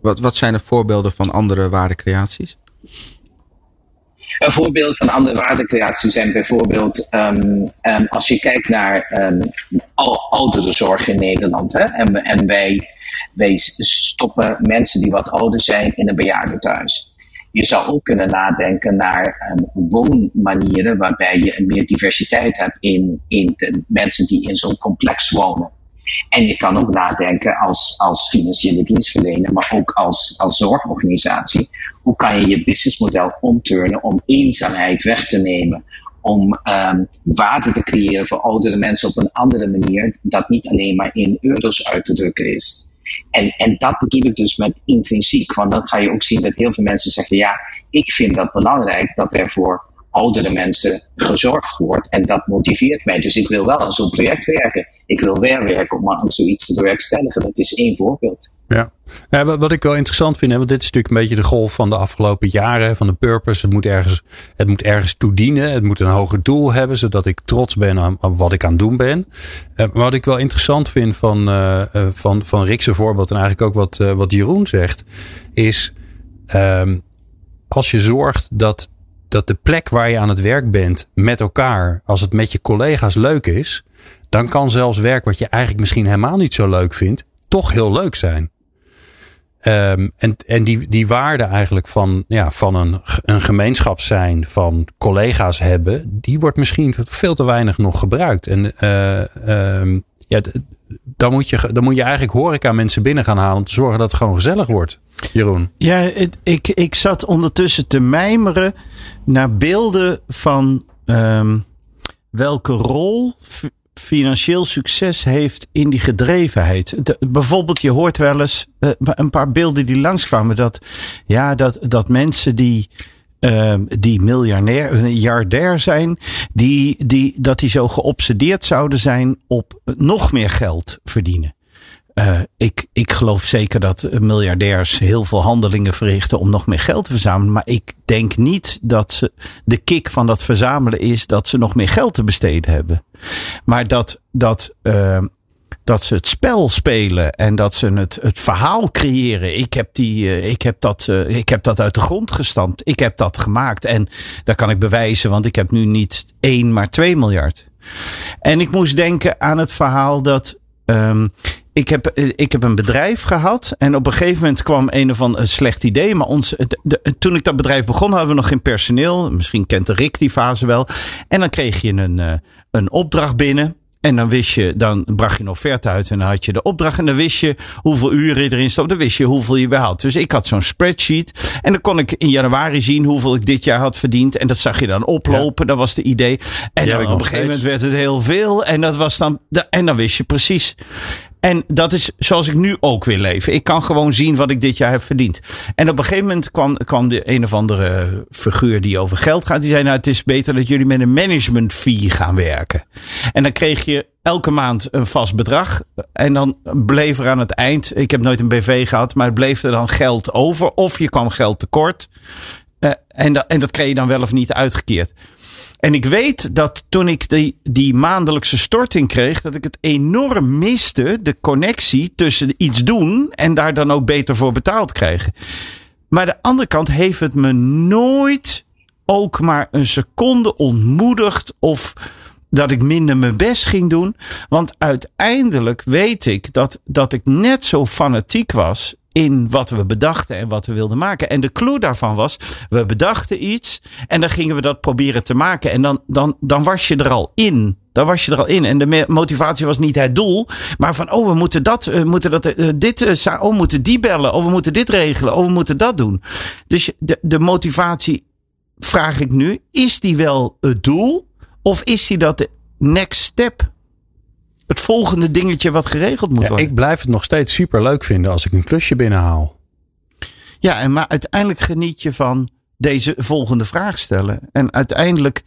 Wat, wat zijn er voorbeelden van andere waardecreaties? Een voorbeeld van andere waardecreaties zijn bijvoorbeeld um, um, als je kijkt naar um, ouderenzorg in Nederland. Hè, en, en wij, wij stoppen mensen die wat ouder zijn in een bejaardentehuis. Je zou ook kunnen nadenken naar um, woonmanieren waarbij je meer diversiteit hebt in, in de mensen die in zo'n complex wonen. En je kan ook nadenken als, als financiële dienstverlener, maar ook als, als zorgorganisatie. Hoe kan je je businessmodel omturnen om eenzaamheid weg te nemen? Om um, waarde te creëren voor oudere mensen op een andere manier, dat niet alleen maar in euro's uit te drukken is. En, en dat bedoel ik dus met intrinsiek. Want dan ga je ook zien dat heel veel mensen zeggen: ja, ik vind dat belangrijk dat er voor oudere mensen gezorgd wordt. En dat motiveert mij. Dus ik wil wel aan zo'n project werken. Ik wil weer werken om aan zoiets te bewerkstelligen. Dat is één voorbeeld. Ja. wat ik wel interessant vind, want dit is natuurlijk een beetje de golf van de afgelopen jaren, van de purpose. Het moet ergens, het moet ergens toedienen, het moet een hoger doel hebben, zodat ik trots ben aan, wat ik aan het doen ben. Uh, wat ik wel interessant vind van, uh, uh, van, van Rick's voorbeeld en eigenlijk ook wat, wat Jeroen zegt, is ehm, als je zorgt dat, dat de plek waar je aan het werk bent met elkaar, als het met je collega's leuk is, dan kan zelfs werk wat je eigenlijk misschien helemaal niet zo leuk vindt, toch heel leuk zijn. Um, en en die, die waarde eigenlijk van, ja, van een, een gemeenschap zijn, van collega's hebben, die wordt misschien veel te weinig nog gebruikt. En uh, um, ja, dan moet, je, dan moet je eigenlijk horeca mensen binnen gaan halen om te zorgen dat het gewoon gezellig wordt. Jeroen. Ja, ik, ik zat ondertussen te mijmeren naar beelden van um, welke rol financieel succes heeft in die gedrevenheid. bijvoorbeeld, je hoort wel eens uh, een paar beelden die langskwamen. Dat, ja, dat, dat mensen die, uh, die miljardair, miljardair zijn, die, die, dat die zo geobsedeerd zouden zijn op nog meer geld verdienen. Uh, ik, ik geloof zeker dat miljardairs heel veel handelingen verrichten om nog meer geld te verzamelen. Maar ik denk niet dat ze, de kick van dat verzamelen is dat ze nog meer geld te besteden hebben. Maar dat, dat, uh, dat ze het spel spelen en dat ze het, het verhaal creëren. Ik heb, die, uh, ik, heb dat, uh, ik heb dat uit de grond gestampt. Ik heb dat gemaakt. En dat kan ik bewijzen, want ik heb nu niet één, maar twee miljard. En ik moest denken aan het verhaal dat. Um, ik heb, eh, ik heb een bedrijf gehad. En op een gegeven moment kwam een of ander slecht idee. Maar ons, de, toen ik dat bedrijf begon, hadden we nog geen personeel. Misschien kent de Rick die fase wel. En dan kreeg je een, eh, een opdracht binnen. En dan wist je, dan bracht je een offerte uit en dan had je de opdracht. En dan wist je hoeveel uren je erin stond. Dan wist je hoeveel je weer had. Dus ik had zo'n spreadsheet. En dan kon ik in januari zien hoeveel ik dit jaar had verdiend. En dat zag je dan oplopen. Dat was de idee. En dan op een gegeven moment werd het heel veel. En dat was dan, en dan wist je precies. En dat is zoals ik nu ook wil leven. Ik kan gewoon zien wat ik dit jaar heb verdiend. En op een gegeven moment kwam, kwam de een of andere figuur die over geld gaat. Die zei, nou het is beter dat jullie met een management fee gaan werken. En dan kreeg je elke maand een vast bedrag. En dan bleef er aan het eind, ik heb nooit een BV gehad, maar bleef er dan geld over. Of je kwam geld tekort. Uh, en, dat, en dat kreeg je dan wel of niet uitgekeerd. En ik weet dat toen ik die, die maandelijkse storting kreeg, dat ik het enorm miste, de connectie tussen iets doen en daar dan ook beter voor betaald krijgen. Maar de andere kant heeft het me nooit ook maar een seconde ontmoedigd of dat ik minder mijn best ging doen. Want uiteindelijk weet ik dat, dat ik net zo fanatiek was in wat we bedachten en wat we wilden maken. En de clue daarvan was, we bedachten iets en dan gingen we dat proberen te maken. En dan, dan, dan was je er al in. Dan was je er al in. En de motivatie was niet het doel, maar van, oh, we moeten dat, we moeten dat, uh, dit, uh, oh, we moeten die bellen, of we moeten dit regelen, of we moeten dat doen. Dus de, de motivatie, vraag ik nu, is die wel het doel? Of is die dat de next step? Het volgende dingetje wat geregeld moet Ja, worden. ik blijf het nog steeds super leuk vinden als ik een klusje binnenhaal. Ja, en maar uiteindelijk geniet je van deze volgende vraag stellen. En uiteindelijk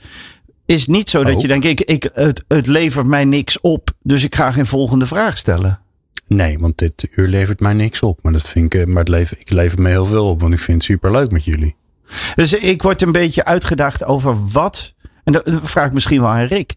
is het niet zo dat Oh. je denkt, ik, ik, het, het levert mij niks op, dus ik ga geen volgende vraag stellen. Nee, want dit uur levert mij niks op. Maar, dat vind ik, eh, maar het levert, ik lever me heel veel op, want ik vind het super leuk met jullie. Dus ik word een beetje uitgedaagd over wat, en dat vraag ik misschien wel aan Rick.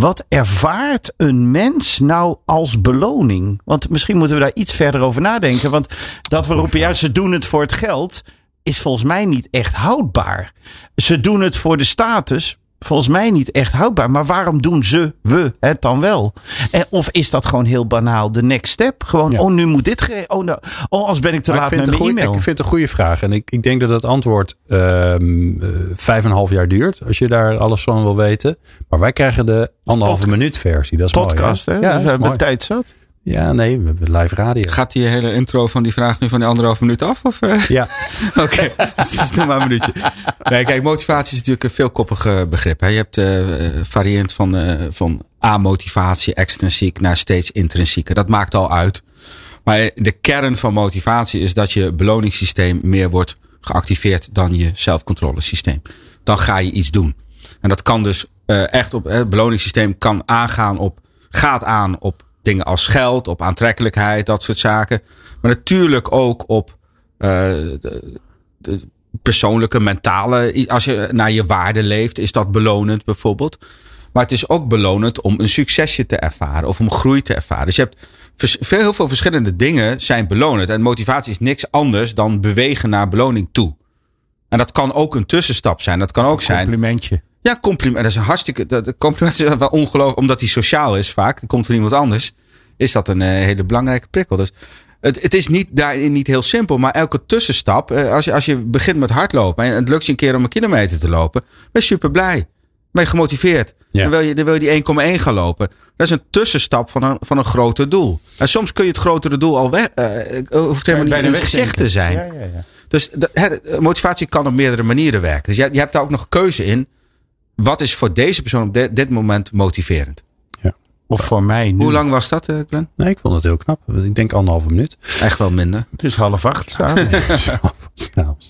Wat ervaart een mens nou als beloning? Want misschien moeten we daar iets verder over nadenken. Want dat we roepen, ja, ze doen het voor het geld, is volgens mij niet echt houdbaar. Ze doen het voor de status, volgens mij niet echt houdbaar. Maar waarom doen ze, we het dan wel? En, of is dat gewoon heel banaal de next step? Gewoon, Ja. oh, nu moet dit Oh, nou, oh, als ben ik te Maar laat ik, met mijn e-mail. ik vind het een goede vraag. En ik, ik denk dat het antwoord ehm, eh, vijf en een half jaar duurt. Als je daar alles van wil weten. Maar wij krijgen de anderhalve minuut versie. Dat is Podcast, mooi, hè? Ja, dus dat we hebben tijd zat. Ja, nee, we hebben live radio. Gaat die hele intro van die vraag nu van die anderhalf minuut af? Of, eh? Ja, Oké, dus, dus doe maar een minuutje. Nee, kijk, motivatie is natuurlijk een veelkoppig begrip. Hè. Je hebt eh, variënt van, eh, van A-motivatie, extrinsiek, naar steeds intrinsieker. Dat maakt al uit. Maar de kern van motivatie is dat je beloningssysteem meer wordt geactiveerd dan je zelfcontrolesysteem. Dan ga je iets doen. En dat kan dus echt op, het beloningssysteem kan aangaan op, gaat aan op dingen als geld, op aantrekkelijkheid, dat soort zaken. Maar natuurlijk ook op eh, de, de persoonlijke, mentale. Als je naar je waarde leeft, is dat belonend bijvoorbeeld. Maar het is ook belonend om een succesje te ervaren of om groei te ervaren. Dus je hebt veel, heel veel verschillende dingen zijn belonend. En motivatie is niks anders dan bewegen naar beloning toe. En dat kan ook een tussenstap zijn. Dat kan ook zijn. Complimentje. Ja, compliment. Dat is een hartstikke. Dat, compliment is wel ongelooflijk, omdat hij sociaal is vaak. Die komt van iemand anders. Is dat een eh, hele belangrijke prikkel. Dus het, het is niet, daarin niet heel simpel. Maar elke tussenstap. eh, als, je, als je begint met hardlopen. en het lukt je een keer om een kilometer te lopen. ben je super blij. Ben je gemotiveerd. Ja. Dan, wil je, dan wil je die 1,1 gaan lopen. Dat is een tussenstap van een, van een groter doel. En soms kun je het grotere doel al weg. eh, hoeft helemaal niet in zicht wegdenken. te zijn. Ja, ja, ja. Dus de, motivatie kan op meerdere manieren werken. Dus je, je hebt daar ook nog keuze in. Wat is voor deze persoon op dit, dit moment motiverend? Of voor mij nu. Hoe lang was dat, eh, Glenn? nee, ik vond het heel knap. Ik denk anderhalve minuut. Echt wel minder. Het is half acht. s'avonds. S'avonds.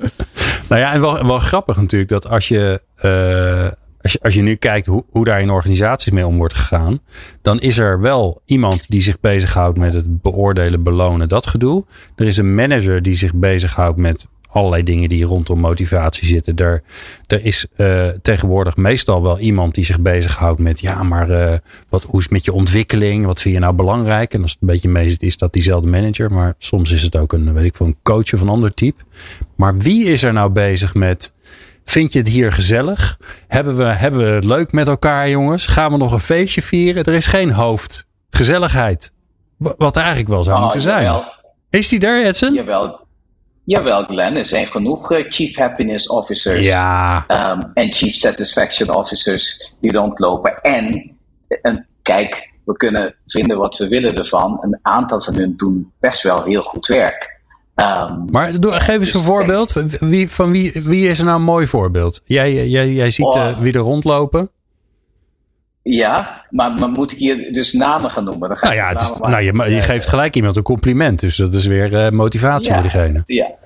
nou ja, en wel, wel grappig natuurlijk dat als je, eh, als je, als je nu kijkt hoe, hoe daar in organisaties mee om wordt gegaan, dan is er wel iemand die zich bezighoudt met het beoordelen, belonen, dat gedoe. Er is een manager die zich bezighoudt met allerlei dingen die rondom motivatie zitten. Er, er is eh, tegenwoordig meestal wel iemand die zich bezighoudt met ja, maar eh, wat, hoe is het met je ontwikkeling? Wat vind je nou belangrijk? En als het een beetje mee zit, is dat diezelfde manager. Maar soms is het ook een, weet ik veel, een coach of een ander type. Maar wie is er nou bezig met. Vind je het hier gezellig? Hebben we, hebben we het leuk met elkaar, jongens? Gaan we nog een feestje vieren? Er is geen hoofd. Gezelligheid. Wa- Wat eigenlijk wel zou Oh, moeten zijn. Jawel, Is die daar, Edson? jawel, jawel, Glenn. Er zijn genoeg eh, Chief Happiness Officers Ja. ehm, en Chief Satisfaction Officers die rondlopen. En, en kijk, we kunnen vinden wat we willen ervan. Een aantal van hun doen best wel heel goed werk. Ehm, Maar doe, geef eens een Dus voorbeeld. Wie, van wie, wie is er nou een mooi voorbeeld? Jij, jij, jij ziet Oh. eh, wie er rondlopen. ja, maar, maar moet ik hier dus namen gaan noemen? Dan ga Nou ja, het is, nou, je, geeft gelijk iemand een compliment. Dus dat is weer eh, motivatie voor diegene. Ja.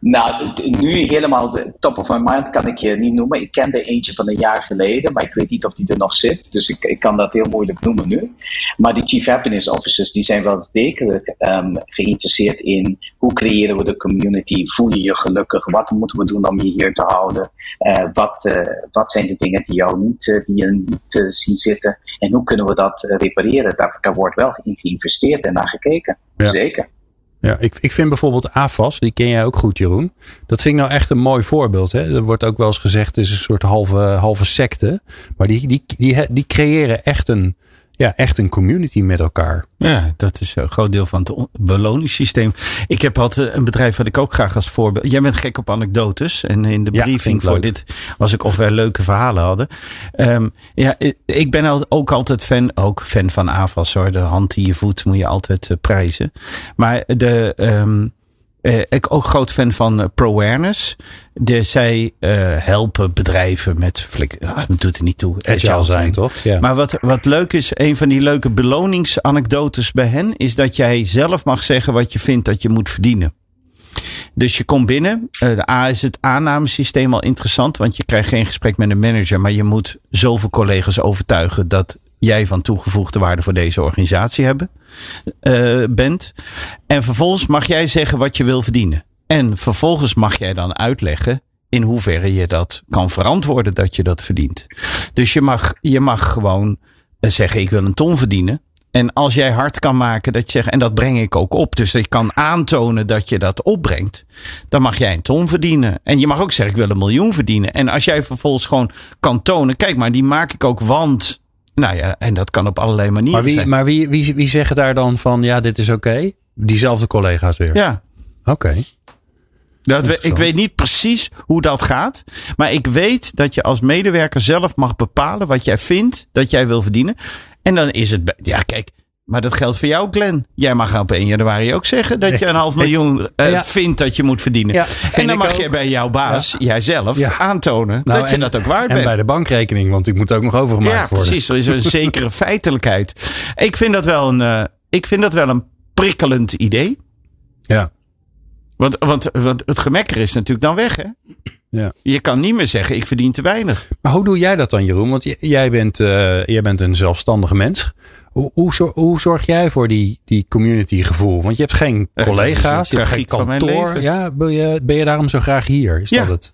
Nou, nu helemaal de top of my mind kan ik je niet noemen. Ik kende eentje van een jaar geleden, maar ik weet niet of die er nog zit. Dus ik, ik kan dat heel moeilijk noemen nu. Maar die Chief Happiness Officers die zijn wel degelijk ehm, geïnteresseerd in hoe creëren we de community, voel je je gelukkig, wat moeten we doen om je hier te houden, Eh, wat, eh, wat zijn de dingen die jou niet, eh, die je niet zien zitten en hoe kunnen we dat repareren. Daar, daar wordt wel in geïnvesteerd en naar gekeken. Ja. Zeker. Ja, ik, ik vind bijvoorbeeld AFAS, die ken jij ook goed, Jeroen. Dat vind ik nou echt een mooi voorbeeld. Hè? Er wordt ook wel eens gezegd, het is een soort halve, halve secte. Maar die, die, die, die creëren echt een, ja, echt een community met elkaar. Ja, dat is een groot deel van het on- beloningssysteem. Ik heb altijd een bedrijf wat ik ook graag als voorbeeld. Jij bent gek op anekdotes. En in de briefing voor leuk. dit was ik of wij leuke verhalen hadden. Ehm, ja, ik- ben al- ook altijd fan, ook fan van AFAS hoor. De hand die je voet moet je altijd eh, prijzen. Maar de, ehm, eh, ik ook groot fan van uh, ProAwareness. De, zij uh, helpen bedrijven met. Flik, ah, doet het niet toe. Agile zijn, toch? Ja. Maar wat, wat leuk is, een van die leuke beloningsanekdotes bij hen. is dat jij zelf mag zeggen wat je vindt dat je moet verdienen. Dus je komt binnen. De A is het aannamesysteem al interessant, want je krijgt geen gesprek met een manager, maar je moet zoveel collega's overtuigen dat jij van toegevoegde waarde voor deze organisatie hebben, uh, bent. En vervolgens mag jij zeggen wat je wil verdienen. En vervolgens mag jij dan uitleggen in hoeverre je dat kan verantwoorden dat je dat verdient. Dus je mag, je mag gewoon eh, zeggen: ik wil een ton verdienen. En als jij hard kan maken dat je zegt, en dat breng ik ook op, dus dat je kan aantonen dat je dat opbrengt, dan mag jij een ton verdienen. En je mag ook zeggen, ik wil een miljoen verdienen. En als jij vervolgens gewoon kan tonen, kijk maar, die maak ik ook, want. Nou ja, en dat kan op allerlei manieren maar wie, zijn. Maar wie, wie, wie zeggen daar dan van, ja, dit is oké? Diezelfde collega's weer? Ja. Oké. Dat we, ik weet niet precies hoe dat gaat. Maar ik weet dat je als medewerker zelf mag bepalen wat jij vindt dat jij wil verdienen. En dan is het. Ja, kijk. Maar dat geldt voor jou, Glenn. Jij mag op 1 januari ook zeggen dat je een half miljoen uh, ja. vindt dat je moet verdienen. Ja, en dan mag je bij jouw baas, ja. jijzelf, aantonen nou, dat je en, dat ook waard en bent. En bij de bankrekening, want ik moet ook nog overgemaakt ja, worden. precies. Er is een zekere feitelijkheid. Ik vind dat wel een, uh, ik vind dat wel een prikkelend idee. Ja. Want, want, want het gemekker is natuurlijk dan weg, hè? Ja. Je kan niet meer zeggen, ik verdien te weinig. Maar hoe doe jij dat dan, Jeroen? Want jij bent, uh, jij bent een zelfstandige mens. Hoe, hoe, hoe, zorg jij voor die, die community gevoel? Want je hebt geen collega's, je hebt geen kantoor. Ja, ben je, ben je daarom zo graag hier? Is ja. dat het?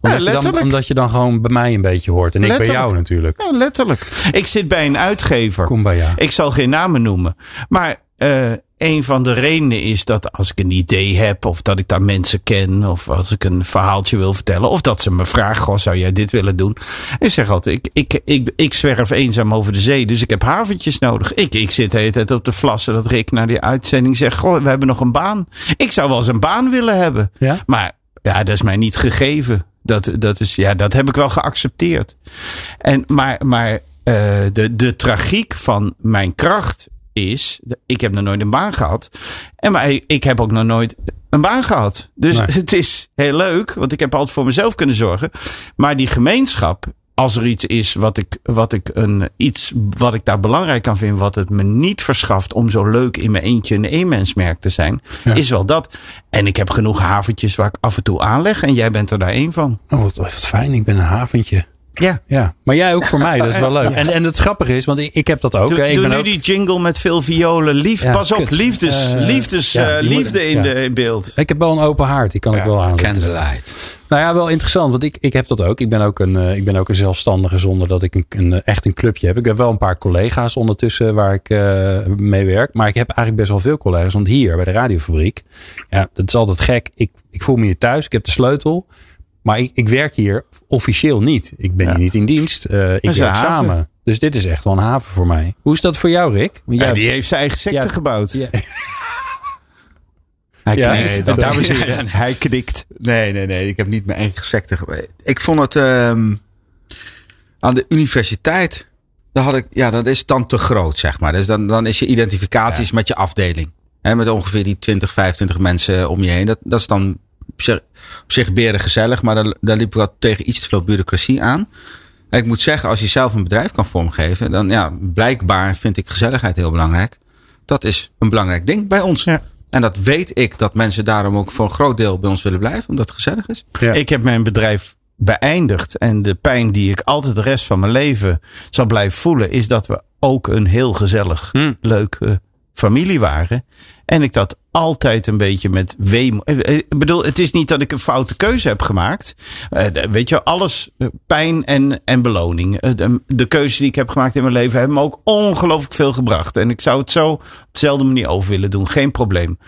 Omdat, ja, je dan, omdat je dan gewoon bij mij een beetje hoort. En ik letterlijk. bij jou natuurlijk. Ja, letterlijk. Ik zit bij een uitgever. Ik zal geen namen noemen. Maar uh, een van de redenen is dat als ik een idee heb, of dat ik daar mensen ken, of als ik een verhaaltje wil vertellen, of dat ze me vragen: Goh, zou jij dit willen doen? Ik zeg altijd: ik, ik, ik, ik zwerf eenzaam over de zee, dus ik heb haventjes nodig. Ik, ik zit de hele tijd op de vlassen dat Rick naar die uitzending zegt: Goh, we hebben nog een baan. Ik zou wel eens een baan willen hebben. Ja? Maar ja, dat is mij niet gegeven. Dat, dat, is, ja, dat heb ik wel geaccepteerd. En, maar maar uh, de, de tragiek van mijn kracht is, ik heb nog nooit een baan gehad. En maar ik heb ook nog nooit een baan gehad. Dus Nee. het is heel leuk, want ik heb altijd voor mezelf kunnen zorgen. Maar die gemeenschap, als er iets is wat ik, wat ik, een, iets wat ik daar belangrijk kan vinden, wat het me niet verschaft om zo leuk in mijn eentje een eenmensmerk te zijn, Ja. is wel dat. En ik heb genoeg haventjes waar ik af en toe aanleg en jij bent er daar één van. Oh, wat, wat fijn. Ik ben een haventje. Ja. Ja, maar jij ook voor mij. Dat is wel leuk. En, en het grappige is, want ik, ik heb dat ook. Doe. Ik doe ben nu ook die jingle met veel violen. Lief, Ja, pas op, liefdes, Eh, liefdes, ja, eh, moet- liefde in, ja. de, in beeld. ik heb wel een open haard. Die kan ik wel aan. Candlelight. Nou ja, wel interessant. Want ik, ik heb dat ook. Ik ben ook een, eh, ik ben ook een zelfstandige zonder dat ik een, een, echt een clubje heb. Ik heb wel een paar collega's ondertussen waar ik eh, mee werk. Maar ik heb eigenlijk best wel veel collega's. Want hier bij de radiofabriek, ja, dat is altijd gek. Ik, ik voel me hier thuis. Ik heb de sleutel. Maar ik, ik werk hier officieel niet. Ik ben Ja. hier niet in dienst. Eh, ik werk samen. Dus dit is echt wel een haven voor mij. Hoe is dat voor jou, Rick? Want Ja, jij die hebt- heeft zijn eigen secte Ja. gebouwd. Ja. Hij Ja, knikt. nee, dat- Dames en heren, hij knikt. Nee, nee, nee. Ik heb niet mijn eigen secte geweest. Ik vond het ehm, aan de universiteit. Daar had ik, ja, dat is dan te groot, zeg maar. Dus dan, dan is je identificaties met je afdeling. Hè, met ongeveer die 20, 25 mensen om je heen. Dat, dat is dan op zich, op zich beren gezellig. Maar daar, daar liep ik wat tegen iets te veel bureaucratie aan. En ik moet zeggen, als je zelf een bedrijf kan vormgeven. Dan ja, blijkbaar vind ik gezelligheid heel belangrijk. Dat is een belangrijk ding bij ons. Ja. En dat weet ik dat mensen daarom ook voor een groot deel bij ons willen blijven. Omdat het gezellig is. Ja. Ik heb mijn bedrijf beëindigd. En de pijn die ik altijd de rest van mijn leven zal blijven voelen, is dat we ook een heel gezellig, Hmm. leuke familie waren. En ik dat altijd een beetje met weemoed. eh, Ik bedoel, het is niet dat ik een foute keuze heb gemaakt. Eh, weet je, alles eh, pijn en, en beloning. Eh, De, de keuzes die ik heb gemaakt in mijn leven hebben me ook ongelooflijk veel gebracht. En ik zou het zo op dezelfde manier over willen doen. Geen probleem.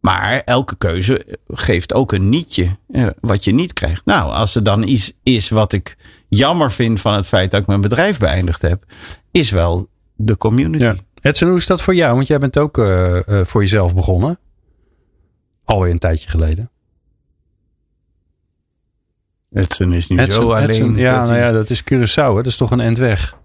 Maar elke keuze geeft ook een nietje eh, wat je niet krijgt. Nou, als er dan iets is wat ik jammer vind van het feit dat ik mijn bedrijf beëindigd heb, is wel de community. Ja. Edson, hoe is dat voor jou? Want jij bent ook eh, eh, voor jezelf begonnen. Alweer een tijdje geleden. Edson is nu Edson- zo alleen. Edson, ja, nou ja, dat is Curaçao. Hè? Dat is toch een end weg.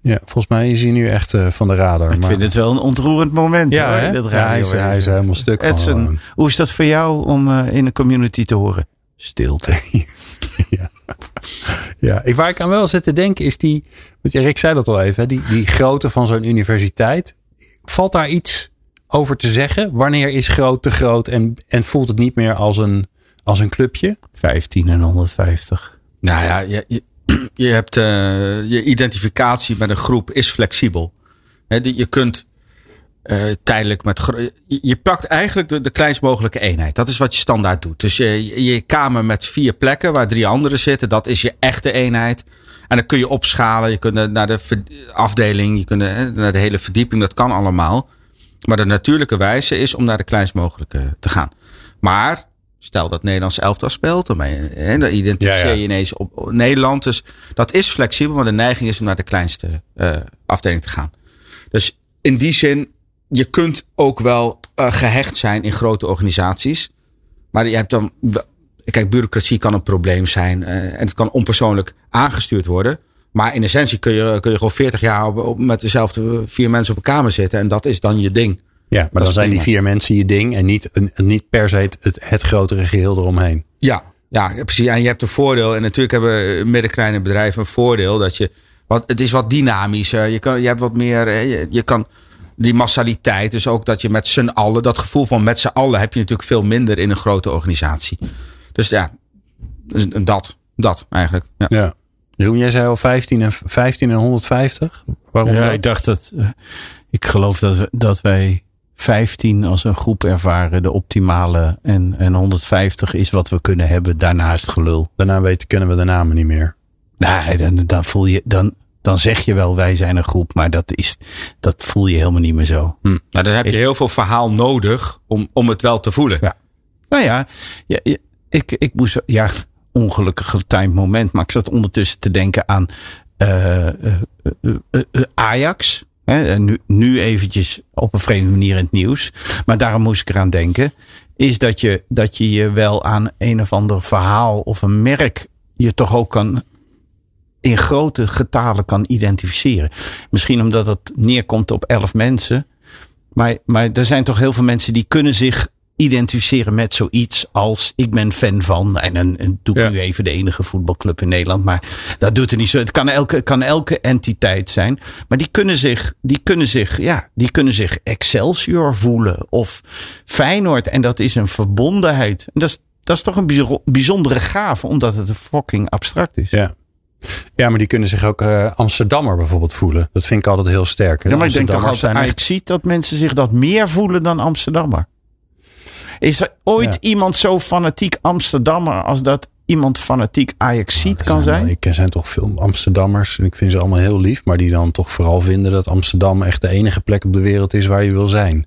Ja, volgens mij is hij nu echt eh, van de radar. Ik maar- vind het wel een ontroerend moment. ja, hoor, ja, hij, is, radiowezen. hij is helemaal stuk. Edson, hoe is dat voor jou om in de community te horen? Stilte. Ja, ik, waar ik aan wel zit te denken is die, want Rick zei dat al even, hè, die, die grootte van zo'n universiteit. Valt daar iets over te zeggen? Wanneer is groot te groot en, en voelt het niet meer als een, als een clubje? 15 en 150. Nou ja, je, je, je hebt eh, je identificatie met een groep is flexibel. Hè, die- je kunt eh, tijdelijk met. Je, pakt eigenlijk de, de kleinst mogelijke eenheid. Dat is wat je standaard doet. Dus je, je kamer met vier plekken waar drie anderen zitten, dat is je echte eenheid. En dan kun je opschalen. Je kunt naar de afdeling, je kunt eh, naar de hele verdieping. Dat kan allemaal. Maar de natuurlijke wijze is om naar de kleinst mogelijke te gaan. Maar stel dat Nederlands elftal speelt, dan, je, dan identificeer Ja, ja. je ineens op, op Nederland. Dus dat is flexibel, maar de neiging is om naar de kleinste eh, afdeling te gaan. Dus in die zin, je kunt ook wel eh, gehecht zijn in grote organisaties. Maar je hebt dan. Kijk, bureaucratie kan een probleem zijn. eh, en het kan onpersoonlijk aangestuurd worden. Maar in essentie kun je, kun je gewoon 40 jaar op, op- met dezelfde vier mensen op een kamer zitten. En dat is dan je ding. Ja, maar dan zijn die vier mensen je ding en niet, een, niet per se het, het, het grotere geheel eromheen. Ja, ja, precies. En je hebt een voordeel. En natuurlijk hebben middenkleine bedrijven een voordeel. Dat je, wat, het is wat dynamischer. Je, kan, je hebt wat meer. Je, je kan die massaliteit. Dus ook dat je met z'n allen. Dat gevoel van met z'n allen heb je natuurlijk veel minder in een grote organisatie. Dus ja, dus dat. Dat eigenlijk. Ja. Ja. Jeroen, jij zei al 15 en, 15 en 150. Waarom Ja, dat? ik dacht dat. eh, ik geloof dat, we, dat wij 15 als een groep ervaren de optimale. En, en 150 is wat we kunnen hebben. Daarnaast gelul. Daarna weten kunnen we de namen niet meer. Nee, dan, dan voel je. Dan, dan zeg je wel, wij zijn een groep. Maar dat, is, dat voel je helemaal niet meer zo. Nou, dan heb je heel veel verhaal nodig om, om het wel te voelen. Ja. Nou ja, ja, ja, ik, ik moest. Ja, ongelukkig getimed moment. Maar ik zat ondertussen te denken aan eh, eh, eh, Ajax. Hè, en nu, nu eventjes op een vreemde manier in het nieuws. Maar daarom moest ik eraan denken. Is dat je, dat je je wel aan een of ander verhaal of een merk. je toch ook kan. In grote getalen kan identificeren. Misschien omdat het neerkomt op elf mensen. Maar, maar er zijn toch heel veel mensen die kunnen zich identificeren met zoiets als ik ben fan van. En dan doe ik Ja. nu even de enige voetbalclub in Nederland. Maar dat doet er niet zo. Het kan elke, kan elke entiteit zijn. Maar die kunnen zich, die kunnen zich, ja, die kunnen zich Excelsior voelen. Of Feyenoord. En dat is een verbondenheid. En dat is, dat is toch een bijzo- bijzondere gave. Omdat het fucking abstract is. Ja. Ja, maar die kunnen zich ook eh, Amsterdammer bijvoorbeeld voelen. Dat vind ik altijd heel sterk. Ja, maar ik denk toch Amsterdammers altijd, zijn ik zie dat mensen zich dat meer voelen dan Amsterdammer. Is er ooit Ja. iemand zo fanatiek Amsterdammer als dat iemand fanatiek Ajaxiet Er kan zijn zijn? Ik zijn toch veel Amsterdammers en ik vind ze allemaal heel lief, maar die dan toch vooral vinden dat Amsterdam echt de enige plek op de wereld is waar je wil zijn.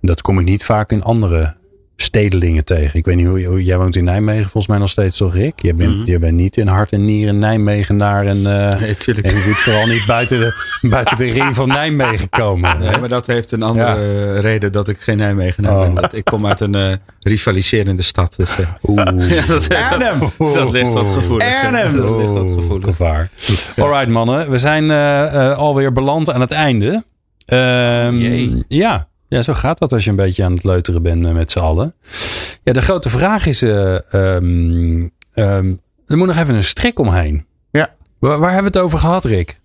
Dat kom ik niet vaak in andere stedelingen tegen. Ik weet niet hoe, hoe- jij woont in Nijmegen volgens mij nog steeds toch Rick? Je bent, je bent niet in hart en nieren Nijmegenaar en, eh Nee, tuurlijk. en je moet vooral niet buiten de, buiten de ring van Nijmegen komen. Nee, maar dat heeft een andere reden dat ik geen Nijmegenaar Oh. ben. Dat, ik kom uit een eh, rivaliserende stad. Dus, eh, Oeh. ja, dat, Arnhem! dat ligt wat gevoelig. Arnhem! Dat ligt wat Oh, gevoelig. gevaar. Alright mannen, we zijn alweer beland aan het einde. Ehm, Jee. ja. Ja, zo gaat dat als je een beetje aan het leuteren bent eh, met z'n allen. Ja, de grote vraag is, ehm, ehm, er moet nog even een strik omheen. Ja. Waar, waar hebben we het over gehad, Rick?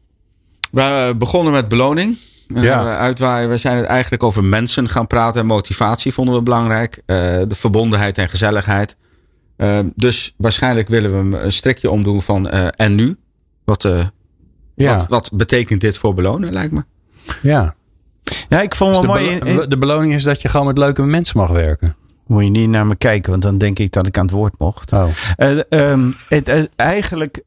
We eh, begonnen met beloning. Ja. Uitwaaien. We zijn het eigenlijk over mensen gaan praten. En motivatie vonden we belangrijk. De verbondenheid en gezelligheid. Dus waarschijnlijk willen we hem een strikje omdoen van en nu. Wat, Ja, wat, wat betekent dit voor belonen, lijkt me? ja. Ja, ik vond Dus wel de, mooi. belo- in- in- de beloning is dat je gewoon met leuke mensen mag werken. Moet je niet naar me kijken, want dan denk ik dat ik aan het woord mocht. Oh. Eh, ehm, het, eh, eigenlijk,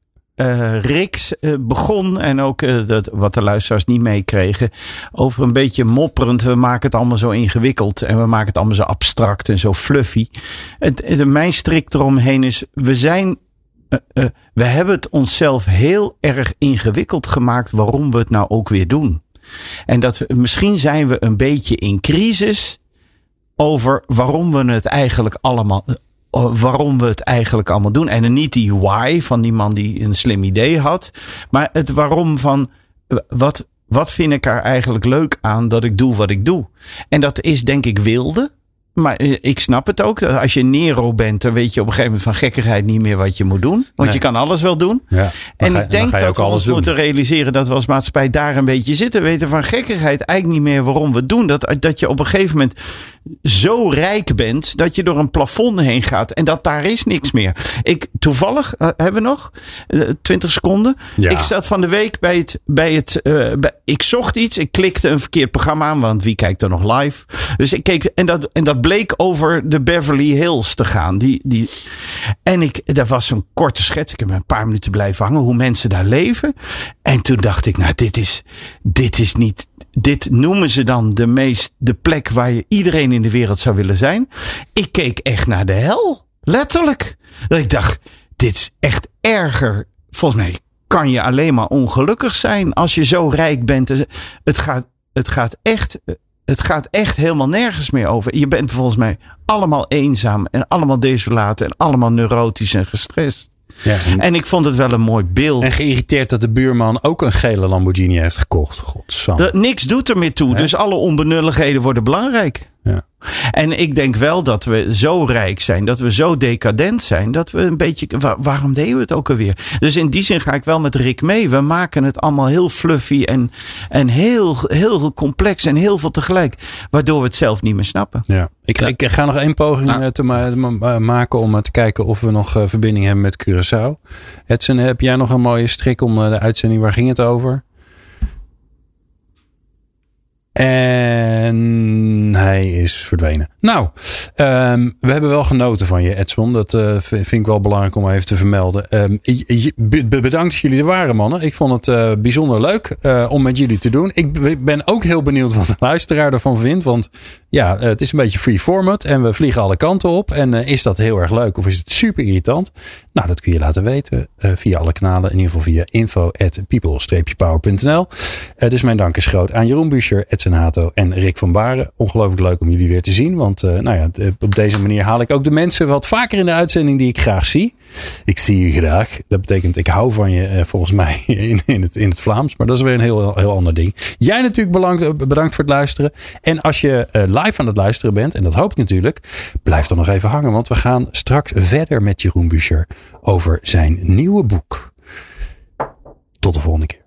Rick eh, begon, en ook dat, wat de luisteraars niet meekregen, over een beetje mopperend. We maken het allemaal zo ingewikkeld en we maken het allemaal zo abstract en zo fluffy. Het, het, mijn strik eromheen is, we zijn. we hebben het onszelf heel erg ingewikkeld gemaakt waarom we het nou ook weer doen. En dat misschien zijn we een beetje in crisis over waarom we het eigenlijk allemaal. eh, Waarom we het eigenlijk allemaal doen. En niet die why van die man die een slim idee had. Maar het waarom van. wat, wat vind ik er eigenlijk leuk aan dat ik doe wat ik doe? En dat is denk ik wilde. Maar eh, ik snap het ook. Dat Als je Nero bent, dan weet je op een gegeven moment van gekkigheid niet meer wat je moet doen. Want Nee. je kan alles wel doen. Ja, En ga- ik denk dat ook we alles ons doen. moeten realiseren dat we als maatschappij daar een beetje zitten. Weten van gekkigheid eigenlijk niet meer waarom we het doen. Dat, dat je op een gegeven moment zo rijk bent dat je door een plafond heen gaat. En dat daar is niks meer. Ik, toevallig, eh, hebben we nog? Eh, 20 seconden. Ja. Ik zat van de week bij het. Bij het eh, bij- ik zocht iets. Ik klikte een verkeerd programma aan. Want wie kijkt er nog live? Dus ik keek. En dat, en dat bleek over de Beverly Hills te gaan. Die, die, en ik, dat was een korte schets. Ik heb een paar minuten blijven hangen. Hoe mensen daar leven. En toen dacht ik, nou, dit is, dit is niet. Dit noemen ze dan de meest. de plek waar je iedereen in de wereld zou willen zijn. Ik keek echt naar de hel. Letterlijk. Dat ik dacht, dit is echt erger. Volgens mij kan je alleen maar ongelukkig zijn als je zo rijk bent. Het gaat, het gaat echt. Het gaat echt helemaal nergens meer over. Je bent volgens mij allemaal eenzaam en allemaal desolaat en allemaal neurotisch en gestrest. Ja, en, En ik vond het wel een mooi beeld. en geïrriteerd dat de buurman ook een gele Lamborghini heeft gekocht. Godzang. Niks doet er meer toe. Dus alle onbenulligheden worden belangrijk. Ja. En ik denk wel dat we zo rijk zijn, dat we zo decadent zijn, dat we een beetje. wa- waarom deden we het ook alweer? Dus in die zin ga ik wel met Rick mee. We maken het allemaal heel fluffy en, en heel, heel complex en heel veel tegelijk, waardoor we het zelf niet meer snappen. Ja. Ik, ik ga nog één poging Nou. eh, te ma- ma- maken om eh, te kijken of we nog eh, verbinding hebben met Curaçao. Edson, heb jij nog een mooie strik om de uitzending? Waar ging het over? En hij is verdwenen. Nou, ehm, we hebben wel genoten van je, Edson. Dat eh, vind ik wel belangrijk om even te vermelden. Ehm, bedankt dat jullie er waren, mannen. Ik vond het eh, bijzonder leuk eh, om met jullie te doen. Ik ben ook heel benieuwd wat de luisteraar ervan vindt. Want ja, het is een beetje free format en we vliegen alle kanten op. En is dat heel erg leuk of is het super irritant? Nou, dat kun je laten weten via alle kanalen. In ieder geval via info at people-power.nl. Dus mijn dank is groot aan Jeroen Buescher, Edson Hato en Rick van Baren. Ongelooflijk leuk om jullie weer te zien. Want eh, nou ja, op deze manier haal ik ook de mensen wat vaker in de uitzending die ik graag zie. Ik zie je graag. Dat betekent ik hou van je eh, volgens mij in, in, het, in het Vlaams. Maar dat is weer een heel, heel ander ding. Jij natuurlijk bedankt, bedankt voor het luisteren. En als je eh, live aan het luisteren bent, en dat hoop ik natuurlijk, blijf dan nog even hangen. Want we gaan straks verder met Jeroen Buescher over zijn nieuwe boek. Tot de volgende keer.